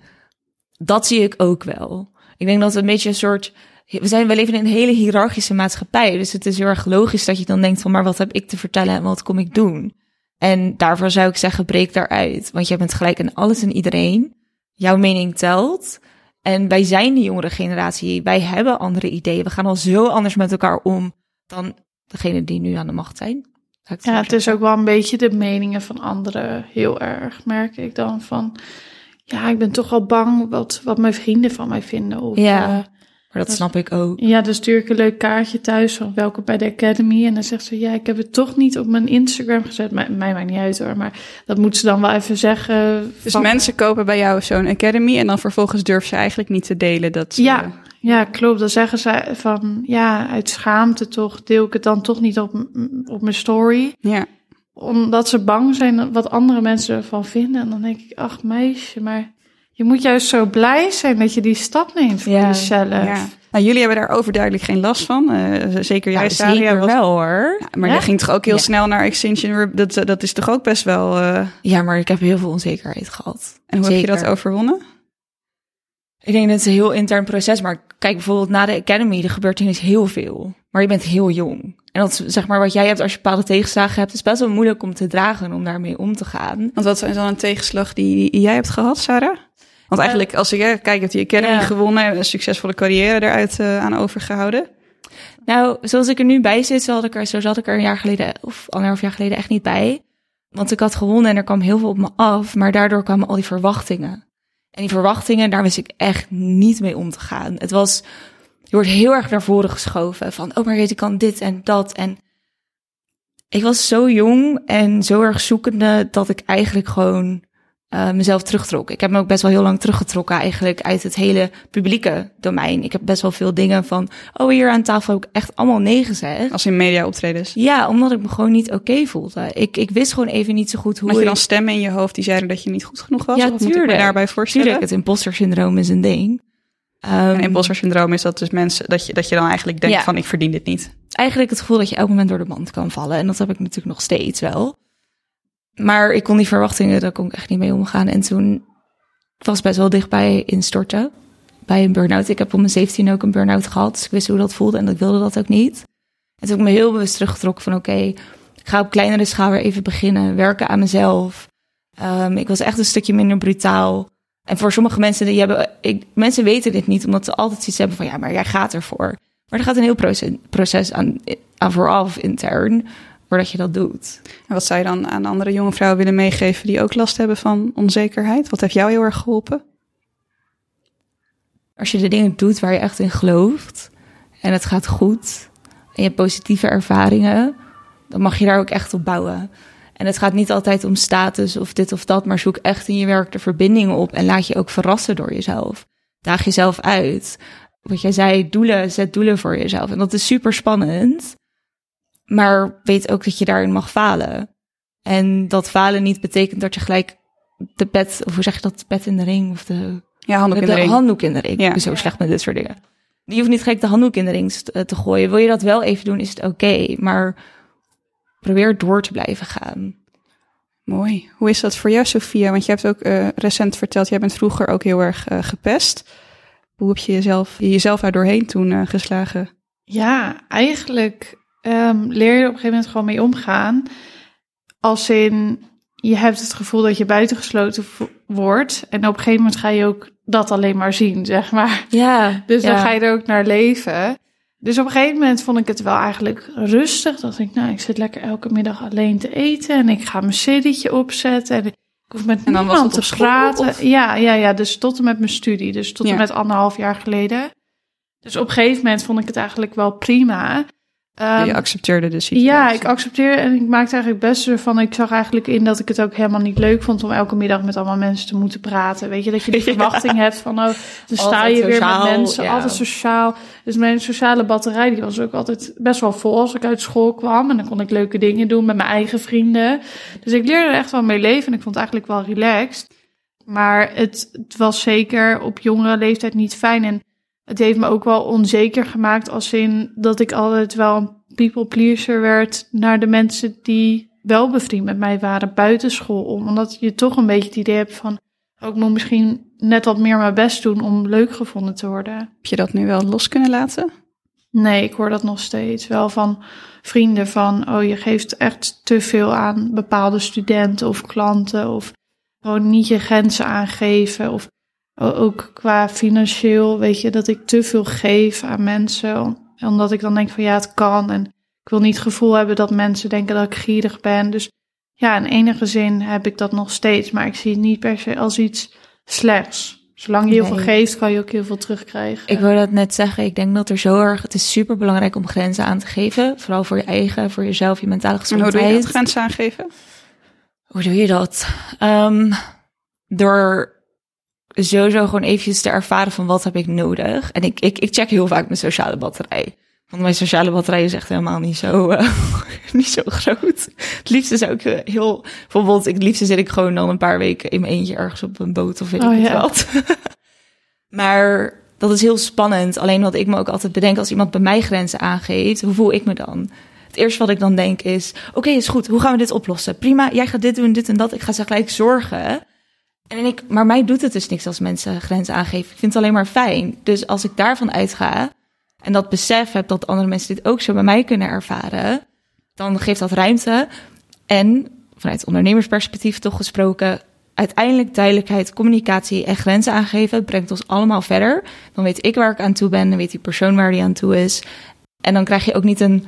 dat zie ik ook wel. Ik denk dat het een beetje een soort... We, zijn, we leven in een hele hiërarchische maatschappij. Dus het is heel erg logisch dat je dan denkt van... maar wat heb ik te vertellen en wat kom ik doen? En daarvoor zou ik zeggen, breek daaruit. Want jij bent gelijk in alles en iedereen. Jouw mening telt. En wij zijn de jongere generatie. Wij hebben andere ideeën. We gaan al zo anders met elkaar om dan degene die nu aan de macht zijn. Het Ja, het is ook wel een beetje de meningen van anderen heel erg, merk ik dan van... Ja, ik ben toch wel bang wat, wat mijn vrienden van mij vinden. Of, Ja. eh, Maar dat snap ik ook. ja, dan stuur ik een leuk kaartje thuis van welkom bij de Academy. En dan zegt ze, ja, ik heb het toch niet op mijn Instagram gezet. Mij, mij maakt niet uit hoor, maar dat moet ze dan wel even zeggen. Dus van- mensen kopen bij jou zo'n academy en dan vervolgens durven ze eigenlijk niet te delen dat ze... Ja, ja, klopt. Dan zeggen ze van, ja, uit schaamte toch deel ik het dan toch niet op, op mijn story. Ja. Omdat ze bang zijn wat andere mensen ervan vinden. En dan denk ik, ach meisje, maar je moet juist zo blij zijn dat je die stap neemt voor Ja, jezelf. ja. Nou, jullie hebben daar overduidelijk geen last van. Eh, zeker jij, Ja, Saria, zeker was- wel hoor. Ja, maar Ja? je ging toch ook heel Ja. snel naar Extinction? Dat, dat is toch ook best wel... eh, Ja, maar ik heb heel veel onzekerheid gehad. En hoe heb je dat overwonnen? Ik denk dat het een heel intern proces, maar kijk bijvoorbeeld na de academy, er gebeurt ineens heel veel. Maar je bent heel jong. En dat is zeg maar wat jij hebt als je bepaalde tegenslagen hebt, is best wel moeilijk om te dragen en om daarmee om te gaan. Want wat is dan een tegenslag die, die jij hebt gehad, Sarah? Want eigenlijk, als ik eh, kijk, heb je Academy Ja. gewonnen... en een succesvolle carrière eruit eh, aan overgehouden. Nou, zoals ik er nu bij zit, zo, had ik er, zo zat ik er een jaar geleden of anderhalf jaar geleden echt niet bij. Want ik had gewonnen en er kwam heel veel op me af, maar daardoor kwamen al die verwachtingen. En die verwachtingen, daar wist ik echt niet mee om te gaan. Het was, je wordt heel erg naar voren geschoven van, oh maar weet ik kan dit en dat. En ik was zo jong en zo erg zoekende dat ik eigenlijk gewoon eh, mezelf terugtrok. Ik heb me ook best wel heel lang teruggetrokken eigenlijk uit het hele publieke domein. Ik heb best wel veel dingen van, oh hier aan tafel heb ik echt allemaal nee gezegd. Als in media optredens. Ja, omdat ik me gewoon niet oké voelde. Ik, ik wist gewoon even niet zo goed hoe Had je ik- dan stemmen in je hoofd die zeiden dat je niet goed genoeg was? Ja, Of moet ik me tuurlijk. daarbij voorstellen? Tuurlijk, het imposter syndroom is een ding. Ehm, Een imposter syndroom is dat dus mensen dat je, dat je dan eigenlijk denkt Ja. van ik verdien dit niet. eigenlijk het gevoel dat je elk moment door de mand kan vallen. En dat heb ik natuurlijk nog steeds wel. Maar ik kon die verwachtingen, daar kon ik echt niet mee omgaan. En toen was best wel dichtbij instorten. Bij een burn-out. Ik heb op mijn 17 ook een burn-out gehad. Dus ik wist hoe dat voelde en ik wilde dat ook niet. En toen heb ik me heel bewust teruggetrokken van oké, ik ga op kleinere schaal weer even beginnen. Werken aan mezelf. Ehm, ik was echt een stukje minder brutaal. En voor sommige mensen, die hebben, ik, mensen weten dit niet, omdat ze altijd iets hebben van ja, maar jij gaat ervoor. Maar er gaat een heel proces, aan, aan vooraf intern, voordat je dat doet. En wat zou je dan aan andere jonge vrouwen willen meegeven die ook last hebben van onzekerheid? Wat heeft jou heel erg geholpen? Als je de dingen doet waar je echt in gelooft en het gaat goed en je hebt positieve ervaringen, dan mag je daar ook echt op bouwen. En het gaat niet altijd om status of dit of dat, maar zoek echt in je werk de verbindingen op en laat je ook verrassen door jezelf. daag jezelf uit. Wat jij zei, doelen, zet doelen voor jezelf. En dat is super spannend. Maar weet ook dat je daarin mag falen. En dat falen niet betekent dat je gelijk de pet, of hoe zeg je dat, pet in de ring, of de, Ja, handdoek in de ring. handdoek in de ring. Ja. Ik ben zo slecht met dit soort dingen. Je hoeft niet gelijk de handdoek in de ring te, te gooien. Wil je dat wel even doen, is het oké. maar probeer door te blijven gaan. Mooi. Hoe is dat voor jou, Sophia? Want je hebt ook eh, recent verteld, jij bent vroeger ook heel erg eh, gepest. Hoe heb je jezelf, jezelf daar doorheen toen eh, geslagen? Ja, eigenlijk ehm, leer je er op een gegeven moment gewoon mee omgaan. Als in, je hebt het gevoel dat je buitengesloten wordt. En op een gegeven moment ga je ook dat alleen maar zien, zeg maar. Ja, Dus dan ga je er ook naar leven. Dus op een gegeven moment vond ik het wel eigenlijk rustig. Dat ik, nou, ik zit lekker elke middag alleen te eten. En ik ga mijn cd'tje opzetten. En ik hoef met niemand te praten. of? Ja, ja, ja, dus tot en met mijn studie. Dus tot Ja. en met anderhalf jaar geleden. Dus op een gegeven moment vond ik het eigenlijk wel prima. Ehm, je accepteerde de situatie. ja, ik accepteerde en ik maakte eigenlijk best ervan. Ik zag eigenlijk in dat ik het ook helemaal niet leuk vond om elke middag met allemaal mensen te moeten praten. Weet je, dat je die Ja. verwachting hebt van, oh, dan sta je weer met mensen, ja. altijd sociaal. Dus mijn sociale batterij, die was ook altijd best wel vol als ik uit school kwam. En dan kon ik leuke dingen doen met mijn eigen vrienden. Dus ik leerde er echt wel mee leven en ik vond het eigenlijk wel relaxed. Maar het, het was zeker op jongere leeftijd niet fijn. En het heeft me ook wel onzeker gemaakt als in dat ik altijd wel een people pleaser werd naar de mensen die wel bevriend met mij waren buiten school om. Omdat je toch een beetje het idee hebt van, oh, ik moet misschien net wat meer mijn best doen om leuk gevonden te worden. Heb je dat nu wel los kunnen laten? Nee, ik hoor dat nog steeds wel van vrienden van, oh, je geeft echt te veel aan bepaalde studenten of klanten of gewoon niet je grenzen aangeven of ook qua financieel, weet je, dat ik te veel geef aan mensen, om- omdat ik dan denk van ja, het kan en ik wil niet het gevoel hebben dat mensen denken dat ik gierig ben. Dus ja, in enige zin heb ik dat nog steeds, maar ik zie het niet per se als iets slechts. Zolang je heel veel geeft, kan je ook heel veel terugkrijgen. Ik wou dat net zeggen. Ik denk dat er zo erg. Het is super belangrijk om grenzen aan te geven. Vooral voor je eigen, voor jezelf, je mentale En hoe gezondheid. doe je dat grenzen aangeven? Hoe doe je dat? Ehm, door sowieso gewoon eventjes te ervaren van wat heb ik nodig. En ik, ik, ik check heel vaak mijn sociale batterij. Want mijn sociale batterij is echt helemaal niet zo, eh, niet zo groot. Het liefste zou ik eh, heel... Bijvoorbeeld, ik, het liefste zit ik gewoon dan een paar weken in mijn eentje ergens op een boot of weet Oh, ik ja. wat. maar dat is heel spannend. Alleen wat ik me ook altijd bedenk als iemand bij mij grenzen aangeeft, hoe voel ik me dan? Het eerste wat ik dan denk is, oké, is goed. Hoe gaan we dit oplossen? Prima, jij gaat dit doen, dit en dat. Ik ga ze gelijk zorgen. En ik, maar mij doet het dus niks als mensen grenzen aangeven. Ik vind het alleen maar fijn. Dus als ik daarvan uitga en dat besef heb dat andere mensen dit ook zo bij mij kunnen ervaren, dan geeft dat ruimte. En vanuit ondernemersperspectief toch gesproken, uiteindelijk duidelijkheid, communicatie en grenzen aangeven brengt ons allemaal verder. Dan weet ik waar ik aan toe ben, dan weet die persoon waar die aan toe is. En dan krijg je ook niet een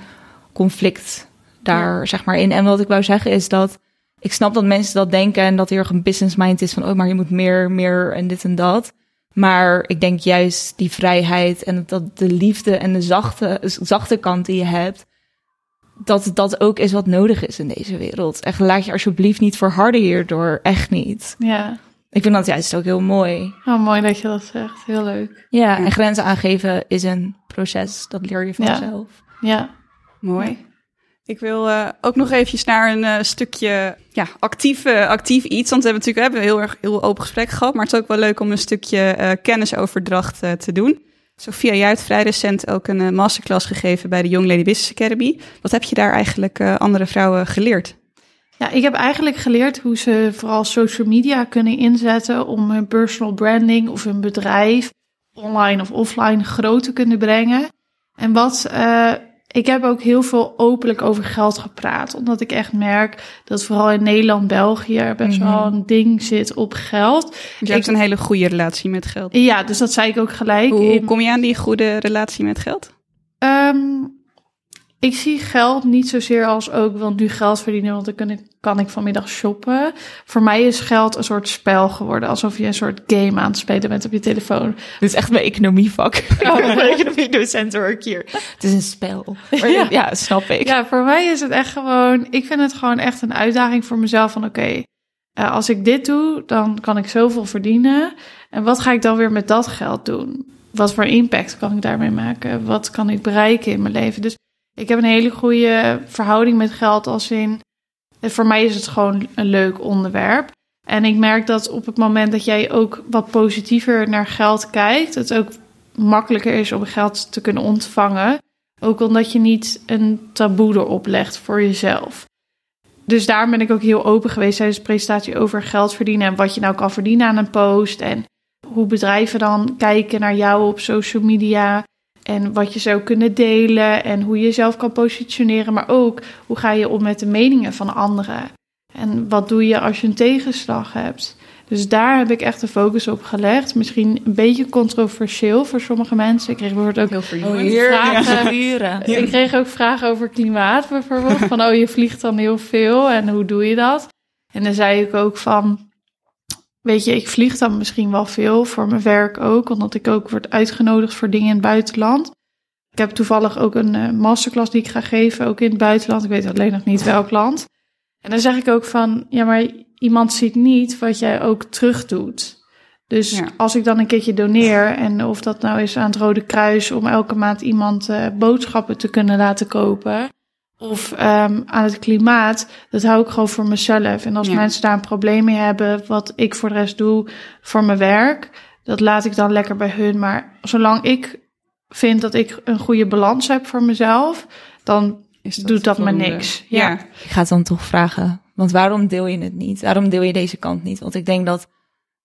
conflict daar, zeg maar, in. En wat ik wou zeggen is dat ik snap dat mensen dat denken en dat er erg een business mind is van, oh, maar je moet meer, meer en dit en dat. Maar ik denk juist die vrijheid en dat de liefde en de zachte, zachte kant die je hebt, dat dat ook is wat nodig is in deze wereld. Echt, laat je alsjeblieft niet verharden hierdoor. Echt niet. Ja, Ik vind dat juist ook heel mooi. oh, mooi dat je dat zegt. Heel leuk. Ja, en grenzen aangeven is een proces. Dat leer je Ja. vanzelf. Ja. Mooi. Ik wil eh, ook nog eventjes naar een eh, stukje ja, actief, eh, actief iets. Want we hebben natuurlijk hebben heel erg heel open gesprek gehad. Maar het is ook wel leuk om een stukje kennisoverdracht te doen. Sophia, jij hebt vrij recent ook een masterclass gegeven bij de Young Lady Business Academy. Wat heb je daar eigenlijk andere vrouwen geleerd? Ja, ik heb eigenlijk geleerd hoe ze vooral social media kunnen inzetten om hun personal branding of hun bedrijf online of offline groot te kunnen brengen. En wat ik heb ook heel veel openlijk over geld gepraat, omdat ik echt merk dat vooral in Nederland, België best Mhm. wel een ding zit op geld. Je hebt een hele goede relatie met geld. Ja, dus dat zei ik ook gelijk. Hoe in- kom je aan die goede relatie met geld? Ehm, ik zie geld niet zozeer als ook, wil nu geld verdienen, want dan kan ik, kan ik vanmiddag shoppen. Voor mij is geld een soort spel geworden, alsof je een soort game aan het spelen bent op je telefoon. Dit is echt mijn economievak. Ik ben een economiedocent hoor ik hier. Het is een spel. Maar ja. Ja. snap ik. Ja, voor mij is het echt gewoon, ik vind het gewoon echt een uitdaging voor mezelf van oké, eh, als ik dit doe, dan kan ik zoveel verdienen. En wat ga ik dan weer met dat geld doen? Wat voor impact kan ik daarmee maken? Wat kan ik bereiken in mijn leven? Dus ik heb een hele goede verhouding met geld als in... Voor mij is het gewoon een leuk onderwerp. En ik merk dat op het moment dat jij ook wat positiever naar geld kijkt... het ook makkelijker is om geld te kunnen ontvangen. Ook omdat je niet een taboe erop legt voor jezelf. Dus daar ben ik ook heel open geweest tijdens de presentatie over geld verdienen en wat je nou kan verdienen aan een post. En hoe bedrijven dan kijken naar jou op social media. En wat je zou kunnen delen en hoe je jezelf kan positioneren. Maar ook hoe ga je om met de meningen van anderen. En wat doe je als je een tegenslag hebt. Dus daar heb ik echt de focus op gelegd. Misschien een beetje controversieel voor sommige mensen. Ik kreeg bijvoorbeeld ook Heel Oh, vragen. Ik kreeg ook vragen over klimaat bijvoorbeeld. Van, oh, je vliegt dan heel veel en hoe doe je dat? En dan zei ik ook van, weet je, ik vlieg dan misschien wel veel voor mijn werk ook. Omdat ik ook word uitgenodigd voor dingen in het buitenland. Ik heb toevallig ook een uh, masterclass die ik ga geven, ook in het buitenland. Ik weet alleen nog niet welk land. En dan zeg ik ook van, ja, maar iemand ziet niet wat jij ook terug doet. Dus Ja. als ik dan een keertje doneer, en of dat nou is aan het Rode Kruis om elke maand iemand uh, boodschappen te kunnen laten kopen, of um, aan het klimaat, dat hou ik gewoon voor mezelf. En als Ja. mensen daar een probleem mee hebben, wat ik voor de rest doe voor mijn werk, dat laat ik dan lekker bij hun. Maar zolang ik vind dat ik een goede balans heb voor mezelf, dan Is doet dat me niks. Ja. Ja. Ik ga het dan toch vragen. Want waarom deel je het niet? Waarom deel je deze kant niet? Want ik denk dat.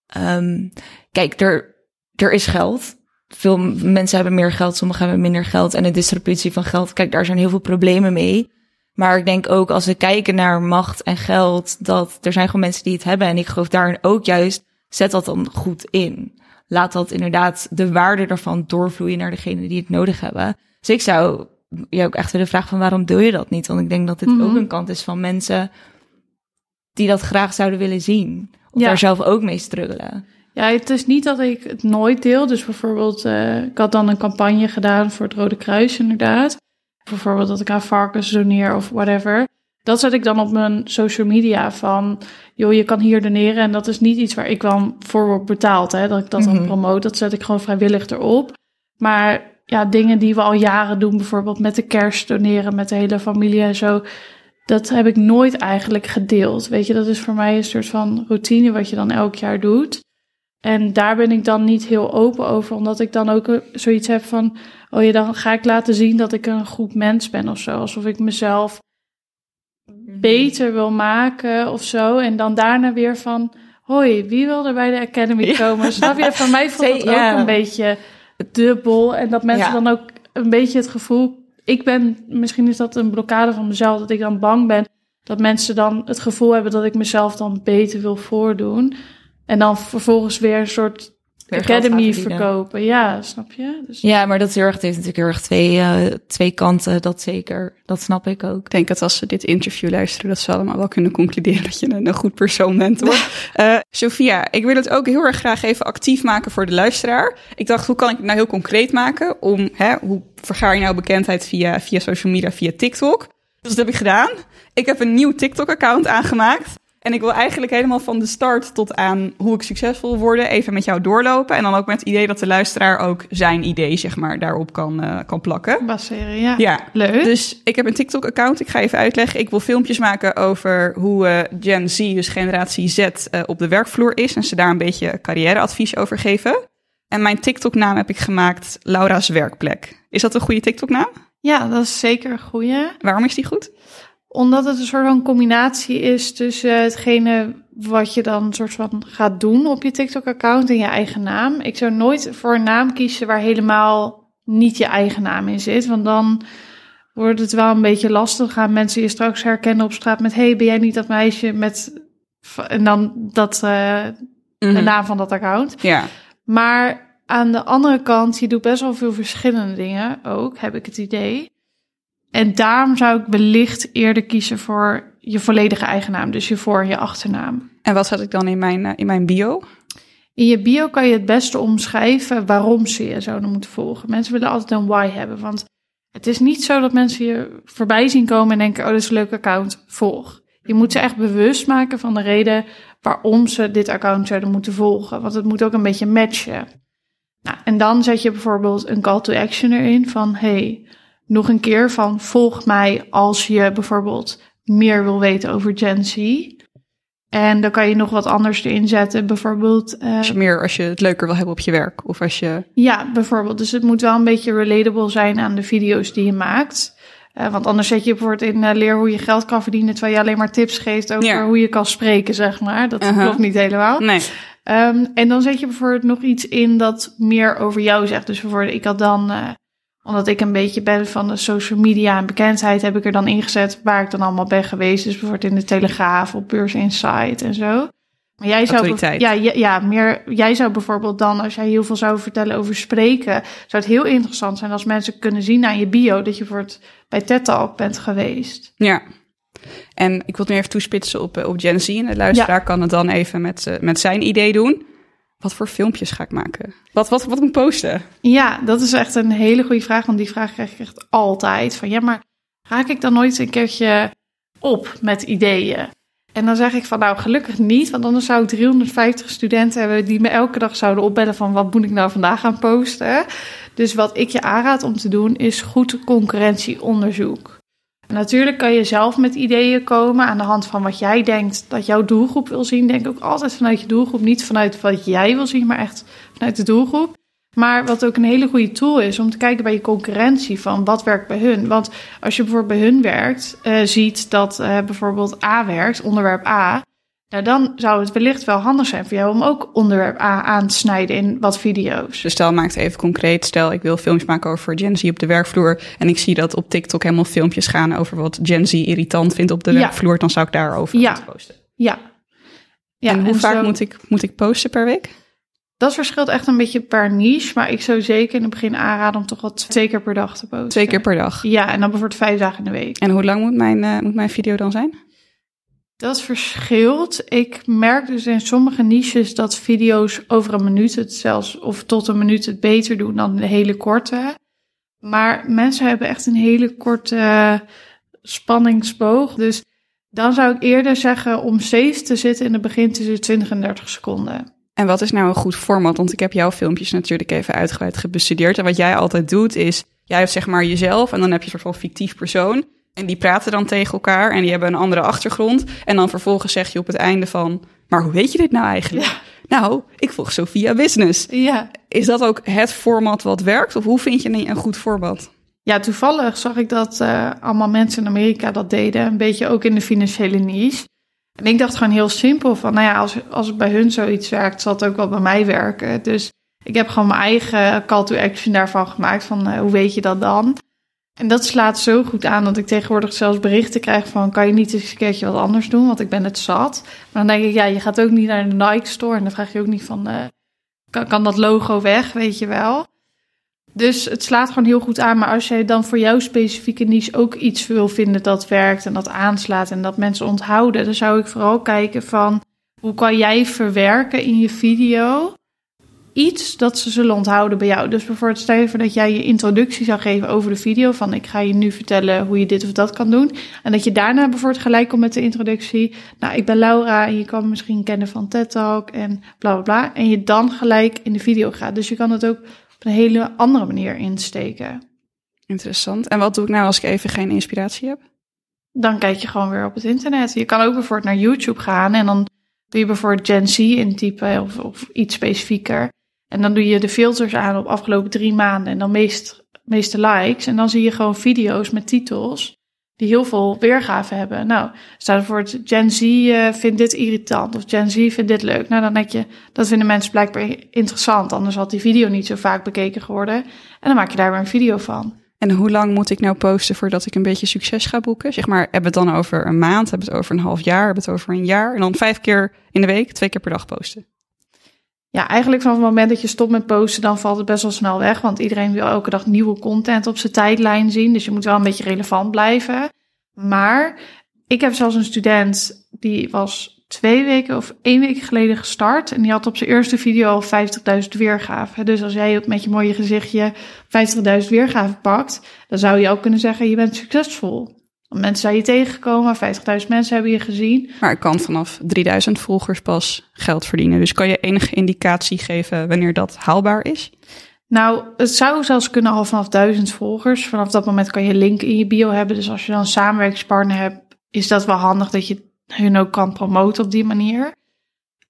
ehm, kijk, er, er is geld. Veel mensen hebben meer geld, sommigen hebben minder geld. En de distributie van geld, kijk, daar zijn heel veel problemen mee. Maar ik denk ook als we kijken naar macht en geld, dat er zijn gewoon mensen die het hebben. En ik geloof daarin ook juist, zet dat dan goed in. Laat dat inderdaad de waarde ervan doorvloeien naar degenen die het nodig hebben. Dus ik zou je ook echt willen vragen van waarom deel je dat niet? Want ik denk dat dit Mhm. ook een kant is van mensen die dat graag zouden willen zien. Of Ja. daar zelf ook mee struggelen. Ja, het is niet dat ik het nooit deel. Dus bijvoorbeeld, eh, ik had dan een campagne gedaan voor het Rode Kruis, inderdaad. Bijvoorbeeld dat ik aan varkens doneer of whatever. Dat zet ik dan op mijn social media van, joh, je kan hier doneren. En dat is niet iets waar ik dan voor word betaald, hè, dat ik dat dan Mhm. promote. Dat zet ik gewoon vrijwillig erop. Maar ja, dingen die we al jaren doen, bijvoorbeeld met de kerst doneren met de hele familie en zo. Dat heb ik nooit eigenlijk gedeeld. Weet je, dat is voor mij een soort van routine wat je dan elk jaar doet. En daar ben ik dan niet heel open over, omdat ik dan ook eh, zoiets heb van: oh ja, dan ga ik laten zien dat ik een goed mens ben of zo. Alsof ik mezelf beter wil maken of zo. En dan daarna weer van: hoi, wie wil er bij de Academy Ja. komen? Snap je? Voor mij voelt het ja. ook een beetje dubbel. En dat mensen Ja. dan ook een beetje het gevoel. Ik ben, misschien is dat een blokkade van mezelf, dat ik dan bang ben dat mensen dan het gevoel hebben dat ik mezelf dan beter wil voordoen. En dan vervolgens weer een soort Weer academy verkopen. Ja, snap je? Dus, Ja, maar dat is heel erg, het heeft natuurlijk heel erg twee, eh, twee kanten, dat zeker. Dat snap ik ook. Ik denk dat als ze dit interview luisteren, dat ze allemaal wel kunnen concluderen dat je een, een goed persoon bent hoor. Eh Sophia, ik wil het ook heel erg graag even actief maken voor de luisteraar. Ik dacht, hoe kan ik het nou heel concreet maken? Om, hè, hoe vergaar je nou bekendheid via, via social media, via TikTok? Dus dat heb ik gedaan. Ik heb een nieuw TikTok-account aangemaakt. En ik wil eigenlijk helemaal van de start tot aan hoe ik succesvol wil worden even met jou doorlopen. En dan ook met het idee dat de luisteraar ook zijn idee, zeg maar, daarop kan, eh, kan plakken. baseren, ja. Ja, Leuk. dus ik heb een TikTok-account. Ik ga even uitleggen. Ik wil filmpjes maken over hoe eh, Gen Z, dus generatie Z, eh, op de werkvloer is. En ze daar een beetje carrièreadvies over geven. En mijn TikTok-naam heb ik gemaakt Laura's Werkplek. Is dat een goede TikTok-naam? Ja, dat is zeker een goeie. Waarom is die goed? Omdat het een soort van combinatie is tussen hetgene wat je dan soort van gaat doen op je TikTok-account en je eigen naam. Ik zou nooit voor een naam kiezen waar helemaal niet je eigen naam in zit, want dan wordt het wel een beetje lastig. Gaan mensen je straks herkennen op straat met: hey, ben jij niet dat meisje met. En dan dat, eh, de naam van dat account. Ja, Maar aan de andere kant, je doet best wel veel verschillende dingen ook, heb ik het idee. En daarom zou ik wellicht eerder kiezen voor je volledige eigen naam, dus je voor- en je achternaam. en wat zet ik dan in mijn, eh, in mijn bio? In je bio kan je het beste omschrijven waarom ze je zouden moeten volgen. Mensen willen altijd een why hebben, want het is niet zo dat mensen je voorbij zien komen en denken, oh, dit is een leuk account, volg. je moet ze echt bewust maken van de reden waarom ze dit account zouden moeten volgen. Want het moet ook een beetje matchen. Nou, en dan zet je bijvoorbeeld een call to action erin van hey, nog een keer van volg mij als je bijvoorbeeld meer wil weten over Gen Z. En dan kan je nog wat anders erin zetten. Bijvoorbeeld. Uh, als je meer als je het leuker wil hebben op je werk. Of als je. Ja, bijvoorbeeld. Dus het moet wel een beetje relatable zijn aan de video's die je maakt. Uh, want anders zet je bijvoorbeeld in uh, leer hoe je geld kan verdienen. Terwijl je alleen maar tips geeft over ja. hoe je kan spreken, zeg maar. Dat -huh. klopt niet helemaal. Nee. Um, en dan zet je bijvoorbeeld nog iets in dat meer over jou zegt. Dus bijvoorbeeld, ik had dan omdat ik een beetje ben van de social media en bekendheid, heb ik er dan ingezet waar ik dan allemaal ben geweest. Dus bijvoorbeeld in de Telegraaf, op Beurs Insight en zo. Maar jij zou, ja, ja, ja, meer, jij zou bijvoorbeeld dan, als jij heel veel zou vertellen over spreken, zou het heel interessant zijn als mensen kunnen zien aan je bio dat je voor het, bij TED Talk bent geweest. Ja. En ik wil het nu even toespitsen op, op Gen Z. En de luisteraar ja. kan het dan even met, uh, met zijn idee doen wat voor filmpjes ga ik maken? Wat, wat, wat moet ik posten? Ja, dat is echt een hele goede vraag. Want die vraag krijg ik echt altijd. Van ja, maar raak ik dan nooit een keertje op met ideeën? En dan zeg ik van nou gelukkig niet. Want anders zou ik 350 studenten hebben die me elke dag zouden opbellen van wat moet ik nou vandaag gaan posten. Dus wat ik je aanraad om te doen is goed concurrentieonderzoek. Natuurlijk kan je zelf met ideeën komen aan de hand van wat jij denkt dat jouw doelgroep wil zien. Denk ook altijd vanuit je doelgroep, niet vanuit wat jij wil zien, maar echt vanuit de doelgroep. Maar wat ook een hele goede tool is om te kijken bij je concurrentie van wat werkt bij hun. Want als je bijvoorbeeld bij hun werkt, uh, ziet dat uh, bijvoorbeeld A werkt, onderwerp A. Nou, dan zou het wellicht wel handig zijn voor jou om ook onderwerp A aan te snijden in wat video's. Dus stel, maak het even concreet. Stel, ik wil filmpjes maken over Gen Z op de werkvloer. En ik zie dat op TikTok helemaal filmpjes gaan over wat Gen Z irritant vindt op de ja. werkvloer. Dan zou ik daarover ja. posten. Ja. ja. En hoe en vaak zo... moet, ik, moet ik posten per week? Dat verschilt echt een beetje per niche. Maar ik zou zeker in het begin aanraden om toch wel twee keer per dag te posten. Twee keer per dag? Ja, en dan bijvoorbeeld vijf dagen in de week. En hoe lang moet mijn, uh, moet mijn video dan zijn? Dat verschilt. Ik merk dus in sommige niches dat video's over een minuut het zelfs of tot een minuut het beter doen dan de hele korte. Maar mensen hebben echt een hele korte spanningsboog. Dus dan zou ik eerder zeggen om safe te zitten in het begin tussen 20 en 30 seconden. En wat is nou een goed format? Want ik heb jouw filmpjes natuurlijk even uitgebreid gebestudeerd. En wat jij altijd doet is, jij hebt zeg maar jezelf en dan heb je een soort van fictief persoon. En die praten dan tegen elkaar en die hebben een andere achtergrond. En dan vervolgens zeg je op het einde van, maar hoe weet je dit nou eigenlijk? Ja. Nou, ik volg Sophia Business. Ja. Is dat ook het format wat werkt? Of hoe vind je een goed format? Ja, toevallig zag ik dat uh, allemaal mensen in Amerika dat deden. Een beetje ook in de financiële niche. En ik dacht gewoon heel simpel van, nou ja, als, als het bij hun zoiets werkt, zal het ook wel bij mij werken. Dus ik heb gewoon mijn eigen call to action daarvan gemaakt van, uh, hoe weet je dat dan? En dat slaat zo goed aan dat ik tegenwoordig zelfs berichten krijg van... kan je niet eens een keertje wat anders doen, want ik ben het zat. Maar dan denk ik, ja, je gaat ook niet naar de Nike store... en dan vraag je ook niet van, uh, kan, kan dat logo weg, weet je wel? Dus het slaat gewoon heel goed aan. Maar als jij dan voor jouw specifieke niche ook iets wil vinden dat werkt... en dat aanslaat en dat mensen onthouden... dan zou ik vooral kijken van, hoe kan jij verwerken in je video iets dat ze zullen onthouden bij jou. Dus bijvoorbeeld stel je voor dat jij je introductie zou geven over de video. Van ik ga je nu vertellen hoe je dit of dat kan doen. En dat je daarna bijvoorbeeld gelijk komt met de introductie. Nou, ik ben Laura en je kan me misschien kennen van TED Talk en bla bla bla. En je dan gelijk in de video gaat. Dus je kan het ook op een hele andere manier insteken. Interessant. En wat doe ik nou als ik even geen inspiratie heb? Dan kijk je gewoon weer op het internet. Je kan ook bijvoorbeeld naar YouTube gaan en dan doe je bijvoorbeeld Gen Z intypen of, of iets specifieker. En dan doe je de filters aan op afgelopen drie maanden en dan meest, meeste likes. En dan zie je gewoon video's met titels die heel veel weergave hebben. Nou, staat voor het Gen Z uh, vindt dit irritant of Gen Z vindt dit leuk. Nou, dan denk je, dat vinden mensen blijkbaar interessant. Anders had die video niet zo vaak bekeken geworden. En dan maak je daar weer een video van. En hoe lang moet ik nou posten voordat ik een beetje succes ga boeken? Zeg maar, hebben het dan over een maand, hebben het over een half jaar, hebben het over een jaar? En dan vijf keer in de week, twee keer per dag posten. Ja, eigenlijk vanaf het moment dat je stopt met posten, dan valt het best wel snel weg. Want iedereen wil elke dag nieuwe content op zijn tijdlijn zien. Dus je moet wel een beetje relevant blijven. Maar ik heb zelfs een student die was twee weken of één week geleden gestart. En die had op zijn eerste video al 50.000 weergaven. Dus als jij met je mooie gezichtje 50.000 weergaven pakt, dan zou je ook kunnen zeggen, je bent succesvol. Mensen zijn je tegengekomen, 50.000 mensen hebben je gezien. Maar ik kan vanaf 3000 volgers pas geld verdienen. Dus kan je enige indicatie geven wanneer dat haalbaar is? Nou, het zou zelfs kunnen al vanaf 1000 volgers. Vanaf dat moment kan je link in je bio hebben. Dus als je dan een samenwerkingspartner hebt, is dat wel handig dat je hun ook kan promoten op die manier.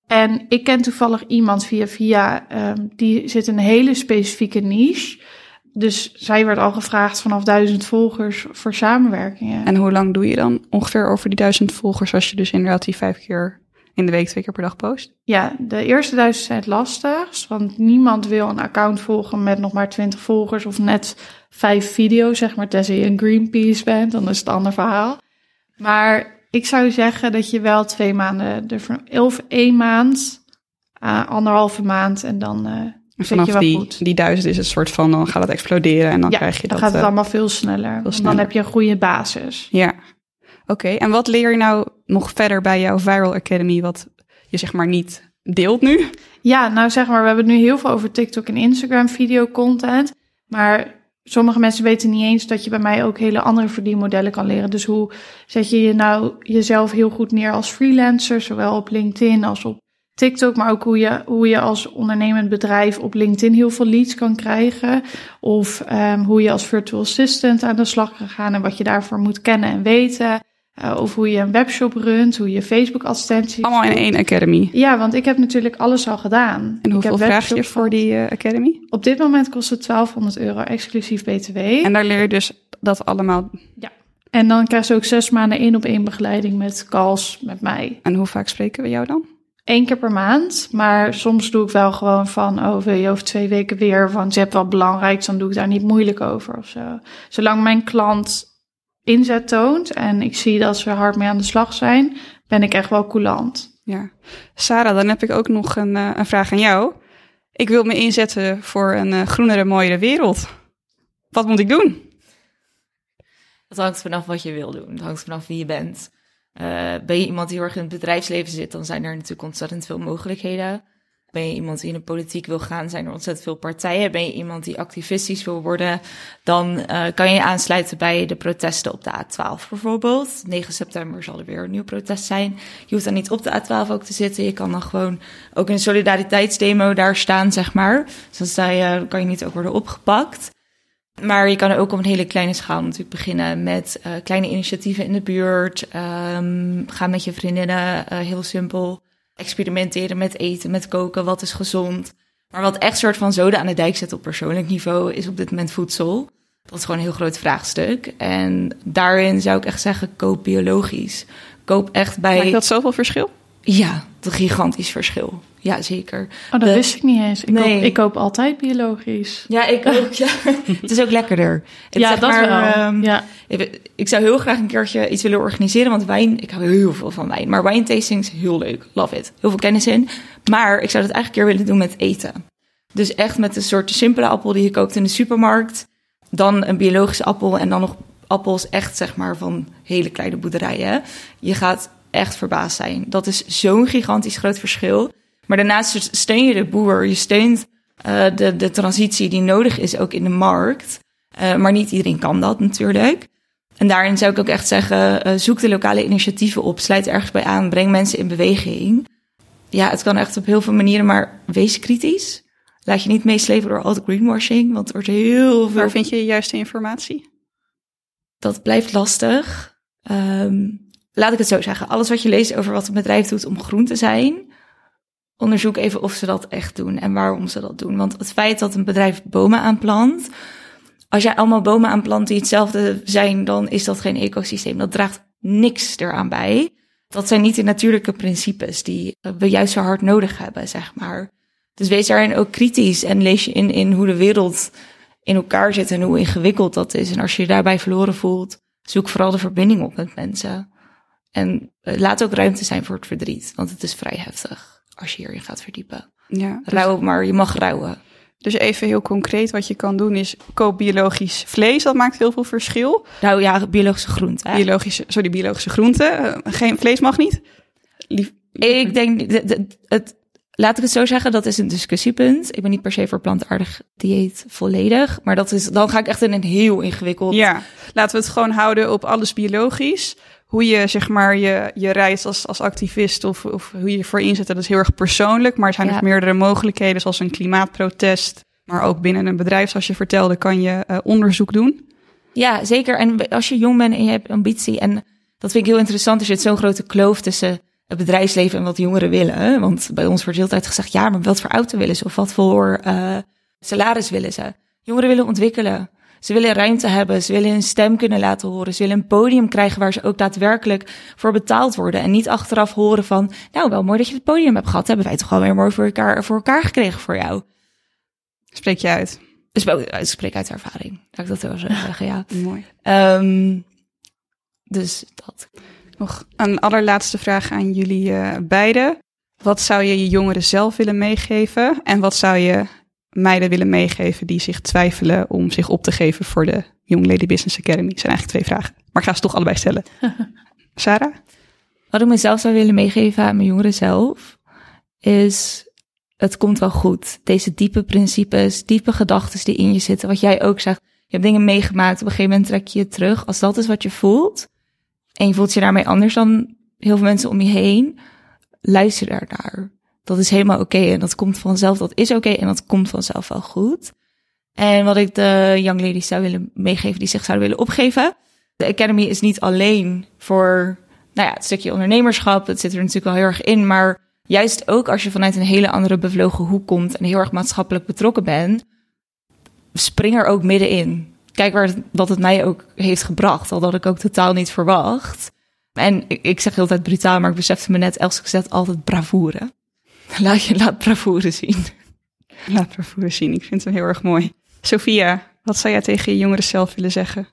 En ik ken toevallig iemand via via, um, die zit in een hele specifieke niche. Dus zij werd al gevraagd vanaf duizend volgers voor samenwerkingen. En hoe lang doe je dan ongeveer over die duizend volgers als je dus inderdaad die vijf keer in de week, twee keer per dag post? Ja, de eerste duizend zijn het lastigst, want niemand wil een account volgen met nog maar twintig volgers of net vijf video's, zeg maar, tenzij je een Greenpeace bent, dan is het een ander verhaal. Maar ik zou zeggen dat je wel twee maanden, of één maand, uh, anderhalve maand en dan uh, vanaf je die, goed. die duizend is het soort van, dan gaat het exploderen en dan ja, krijg je dan dat... gaat het uh, allemaal veel sneller, veel sneller. dan heb je een goede basis. Ja, oké. En wat leer je nou nog verder bij jouw Viral Academy, wat je zeg maar niet deelt nu? Ja, nou zeg maar, we hebben nu heel veel over TikTok en Instagram video content, maar sommige mensen weten niet eens dat je bij mij ook hele andere verdienmodellen kan leren. Dus hoe zet je je nou jezelf heel goed neer als freelancer, zowel op LinkedIn als op TikTok, maar ook hoe je, hoe je als ondernemend bedrijf op LinkedIn heel veel leads kan krijgen. Of um, hoe je als virtual assistant aan de slag kan gaan en wat je daarvoor moet kennen en weten. Uh, of hoe je een webshop runt, hoe je Facebook-advertenties... Allemaal in één academy? Ja, want ik heb natuurlijk alles al gedaan. En hoeveel vraag je voor die uh, academy? Op dit moment kost het 1200 euro, exclusief BTW. En daar leer je dus dat allemaal... Ja. En dan krijg je ook zes maanden één op één begeleiding met calls met mij. En hoe vaak spreken we jou dan? Eén keer per maand, maar soms doe ik wel gewoon van, oh wil je over twee weken weer, want je hebt wel belangrijk, dan doe ik daar niet moeilijk over of zo. Zolang mijn klant inzet toont en ik zie dat ze hard mee aan de slag zijn, ben ik echt wel coulant. Ja. Sarah, dan heb ik ook nog een, uh, een vraag aan jou. Ik wil me inzetten voor een uh, groenere, mooiere wereld. Wat moet ik doen? Dat hangt vanaf wat je wil doen. Dat hangt vanaf wie je bent. Uh, ben je iemand die heel erg in het bedrijfsleven zit, dan zijn er natuurlijk ontzettend veel mogelijkheden. Ben je iemand die in de politiek wil gaan, zijn er ontzettend veel partijen. Ben je iemand die activistisch wil worden, dan uh, kan je aansluiten bij de protesten op de A12 bijvoorbeeld. 9 september zal er weer een nieuw protest zijn. Je hoeft dan niet op de A12 ook te zitten. Je kan dan gewoon ook in een solidariteitsdemo daar staan, zeg maar. Dus dan kan je niet ook worden opgepakt. Maar je kan ook op een hele kleine schaal natuurlijk beginnen met uh, kleine initiatieven in de buurt. Um, ga met je vriendinnen uh, heel simpel experimenteren met eten, met koken, wat is gezond. Maar wat echt soort van zoden aan de dijk zet op persoonlijk niveau is op dit moment voedsel. Dat is gewoon een heel groot vraagstuk. En daarin zou ik echt zeggen, koop biologisch. Koop echt bij... Maakt dat zoveel verschil? Ja, een gigantisch verschil. Ja, zeker. Oh, dat de... wist ik niet eens. Ik, nee. koop, ik koop altijd biologisch. Ja, ik ook. Ja. het is ook lekkerder. Het ja, dat maar, wel. Um, ja. Ik, zou heel graag een keertje iets willen organiseren, want wijn, ik hou heel veel van wijn. Maar wijntastings, heel leuk. Love it. Heel veel kennis in. Maar ik zou dat eigenlijk een keer willen doen met eten. Dus echt met een soort simpele appel die je koopt in de supermarkt. Dan een biologische appel en dan nog appels echt, zeg maar, van hele kleine boerderijen. Je gaat echt verbaasd zijn. Dat is zo'n gigantisch groot verschil. Maar daarnaast steun je de boer, je steunt uh, de, de transitie die nodig is ook in de markt. Uh, maar niet iedereen kan dat natuurlijk. En daarin zou ik ook echt zeggen, uh, zoek de lokale initiatieven op, sluit ergens bij aan, breng mensen in beweging. Ja, het kan echt op heel veel manieren, maar wees kritisch. Laat je niet meeslepen door al de greenwashing, want er wordt heel veel... Waar vind je de juiste informatie? Dat blijft lastig. Um, laat ik het zo zeggen. Alles wat je leest over wat een bedrijf doet om groen te zijn, onderzoek even of ze dat echt doen en waarom ze dat doen. Want het feit dat een bedrijf bomen aanplant, als jij allemaal bomen aanplant die hetzelfde zijn, dan is dat geen ecosysteem. Dat draagt niks eraan bij. Dat zijn niet de natuurlijke principes die we juist zo hard nodig hebben, zeg maar. Dus wees daarin ook kritisch en lees je in, in hoe de wereld in elkaar zit en hoe ingewikkeld dat is. En als je je daarbij verloren voelt, zoek vooral de verbinding op met mensen. En laat ook ruimte zijn voor het verdriet, want het is vrij heftig als je hierin gaat verdiepen. Ja, dus... Maar je mag rouwen. Dus even heel concreet wat je kan doen is koop biologisch vlees. Dat maakt heel veel verschil. Nou ja, biologische groenten. Biologische, sorry, biologische groenten. Uh, geen vlees mag niet. Lief, ik denk, de, de, het, laat ik het zo zeggen, dat is een discussiepunt. Ik ben niet per se voor plantaardig dieet volledig. Maar dat is, dan ga ik echt in een heel ingewikkeld ja, laten we het gewoon houden op alles biologisch. Hoe je zeg maar je, je reist als, als activist of, of hoe je ervoor inzet, dat is heel erg persoonlijk. Maar er zijn Ja. nog meerdere mogelijkheden, zoals een klimaatprotest. Maar ook binnen een bedrijf, zoals je vertelde, kan je eh, onderzoek doen. Ja, zeker. En als je jong bent en je hebt ambitie, en dat vind ik heel interessant, er zit zo'n grote kloof tussen het bedrijfsleven en wat jongeren willen. hè. Want bij ons wordt de hele tijd gezegd, ja, maar wat voor auto willen ze? Of wat voor eh, salaris willen ze? Jongeren willen ontwikkelen. Ze willen ruimte hebben, ze willen hun stem kunnen laten horen. Ze willen een podium krijgen waar ze ook daadwerkelijk voor betaald worden. En niet achteraf horen van, nou wel mooi dat je het podium hebt gehad. Hebben wij toch wel weer mooi voor elkaar, voor elkaar gekregen voor jou. Spreek je uit. Wel- ik spreek uit ervaring, laat ik dat zo zeggen, ja. Mooi. Ehm, dus dat. Nog een allerlaatste vraag aan jullie eh, beiden. Wat zou je je jongeren zelf willen meegeven? En wat zou je meiden willen meegeven die zich twijfelen om zich op te geven voor de Young Lady Business Academy? Het zijn eigenlijk twee vragen, maar ik ga ze toch allebei stellen. Sarah? Wat ik mezelf zou willen meegeven aan mijn jongeren zelf, is het komt wel goed. Deze diepe principes, diepe gedachten die in je zitten, wat jij ook zegt. Je hebt dingen meegemaakt, op een gegeven moment trek je je terug. Als dat is wat je voelt, en je voelt je daarmee anders dan heel veel mensen om je heen, luister daarnaar. Dat is helemaal oké en dat komt vanzelf, dat is oké en dat komt vanzelf wel goed. En wat ik de young ladies zou willen meegeven die zich zouden willen opgeven. De Academy is niet alleen voor nou ja, het stukje ondernemerschap, dat zit er natuurlijk wel heel erg in. Maar juist ook als je vanuit een hele andere bevlogen hoek komt en heel erg maatschappelijk betrokken bent, spring er ook middenin. Kijk waar het, wat het mij ook heeft gebracht, al dat ik ook totaal niet verwacht. En ik, zeg heel brutaal, maar ik besefte me net, Elske zegt altijd bravoure. Laat je laat bravoure zien. Laat bravoure zien, ik vind hem heel erg mooi. Sophia, wat zou jij tegen je jongeren zelf willen zeggen?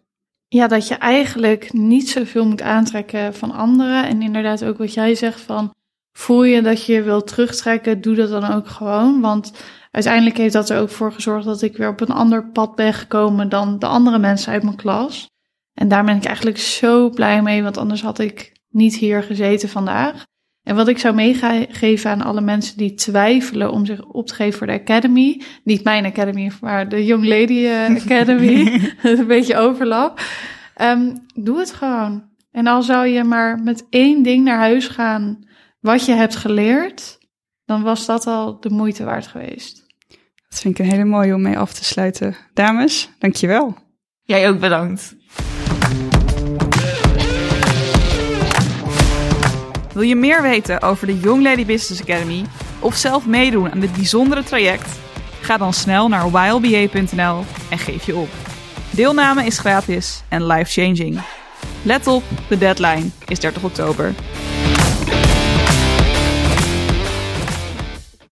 Ja, dat je eigenlijk niet zoveel moet aantrekken van anderen. En inderdaad ook wat jij zegt van, voel je dat je je wilt terugtrekken, doe dat dan ook gewoon. Want uiteindelijk heeft dat er ook voor gezorgd dat ik weer op een ander pad ben gekomen dan de andere mensen uit mijn klas. En daar ben ik eigenlijk zo blij mee, want anders had ik niet hier gezeten vandaag. En wat ik zou meegeven aan alle mensen die twijfelen om zich op te geven voor de Academy. Niet mijn Academy, maar de Young Lady eh, Academy. een beetje overlap. Ehm, doe het gewoon. En al zou je maar met één ding naar huis gaan wat je hebt geleerd, dan was dat al de moeite waard geweest. Dat vind ik een hele mooie om mee af te sluiten. Dames, dankjewel. Jij ook bedankt. Wil je meer weten over de Young Lady Business Academy of zelf meedoen aan dit bijzondere traject? Ga dan snel naar ylba.nl en geef je op. Deelname is gratis en life-changing. Let op, de deadline is 30 oktober.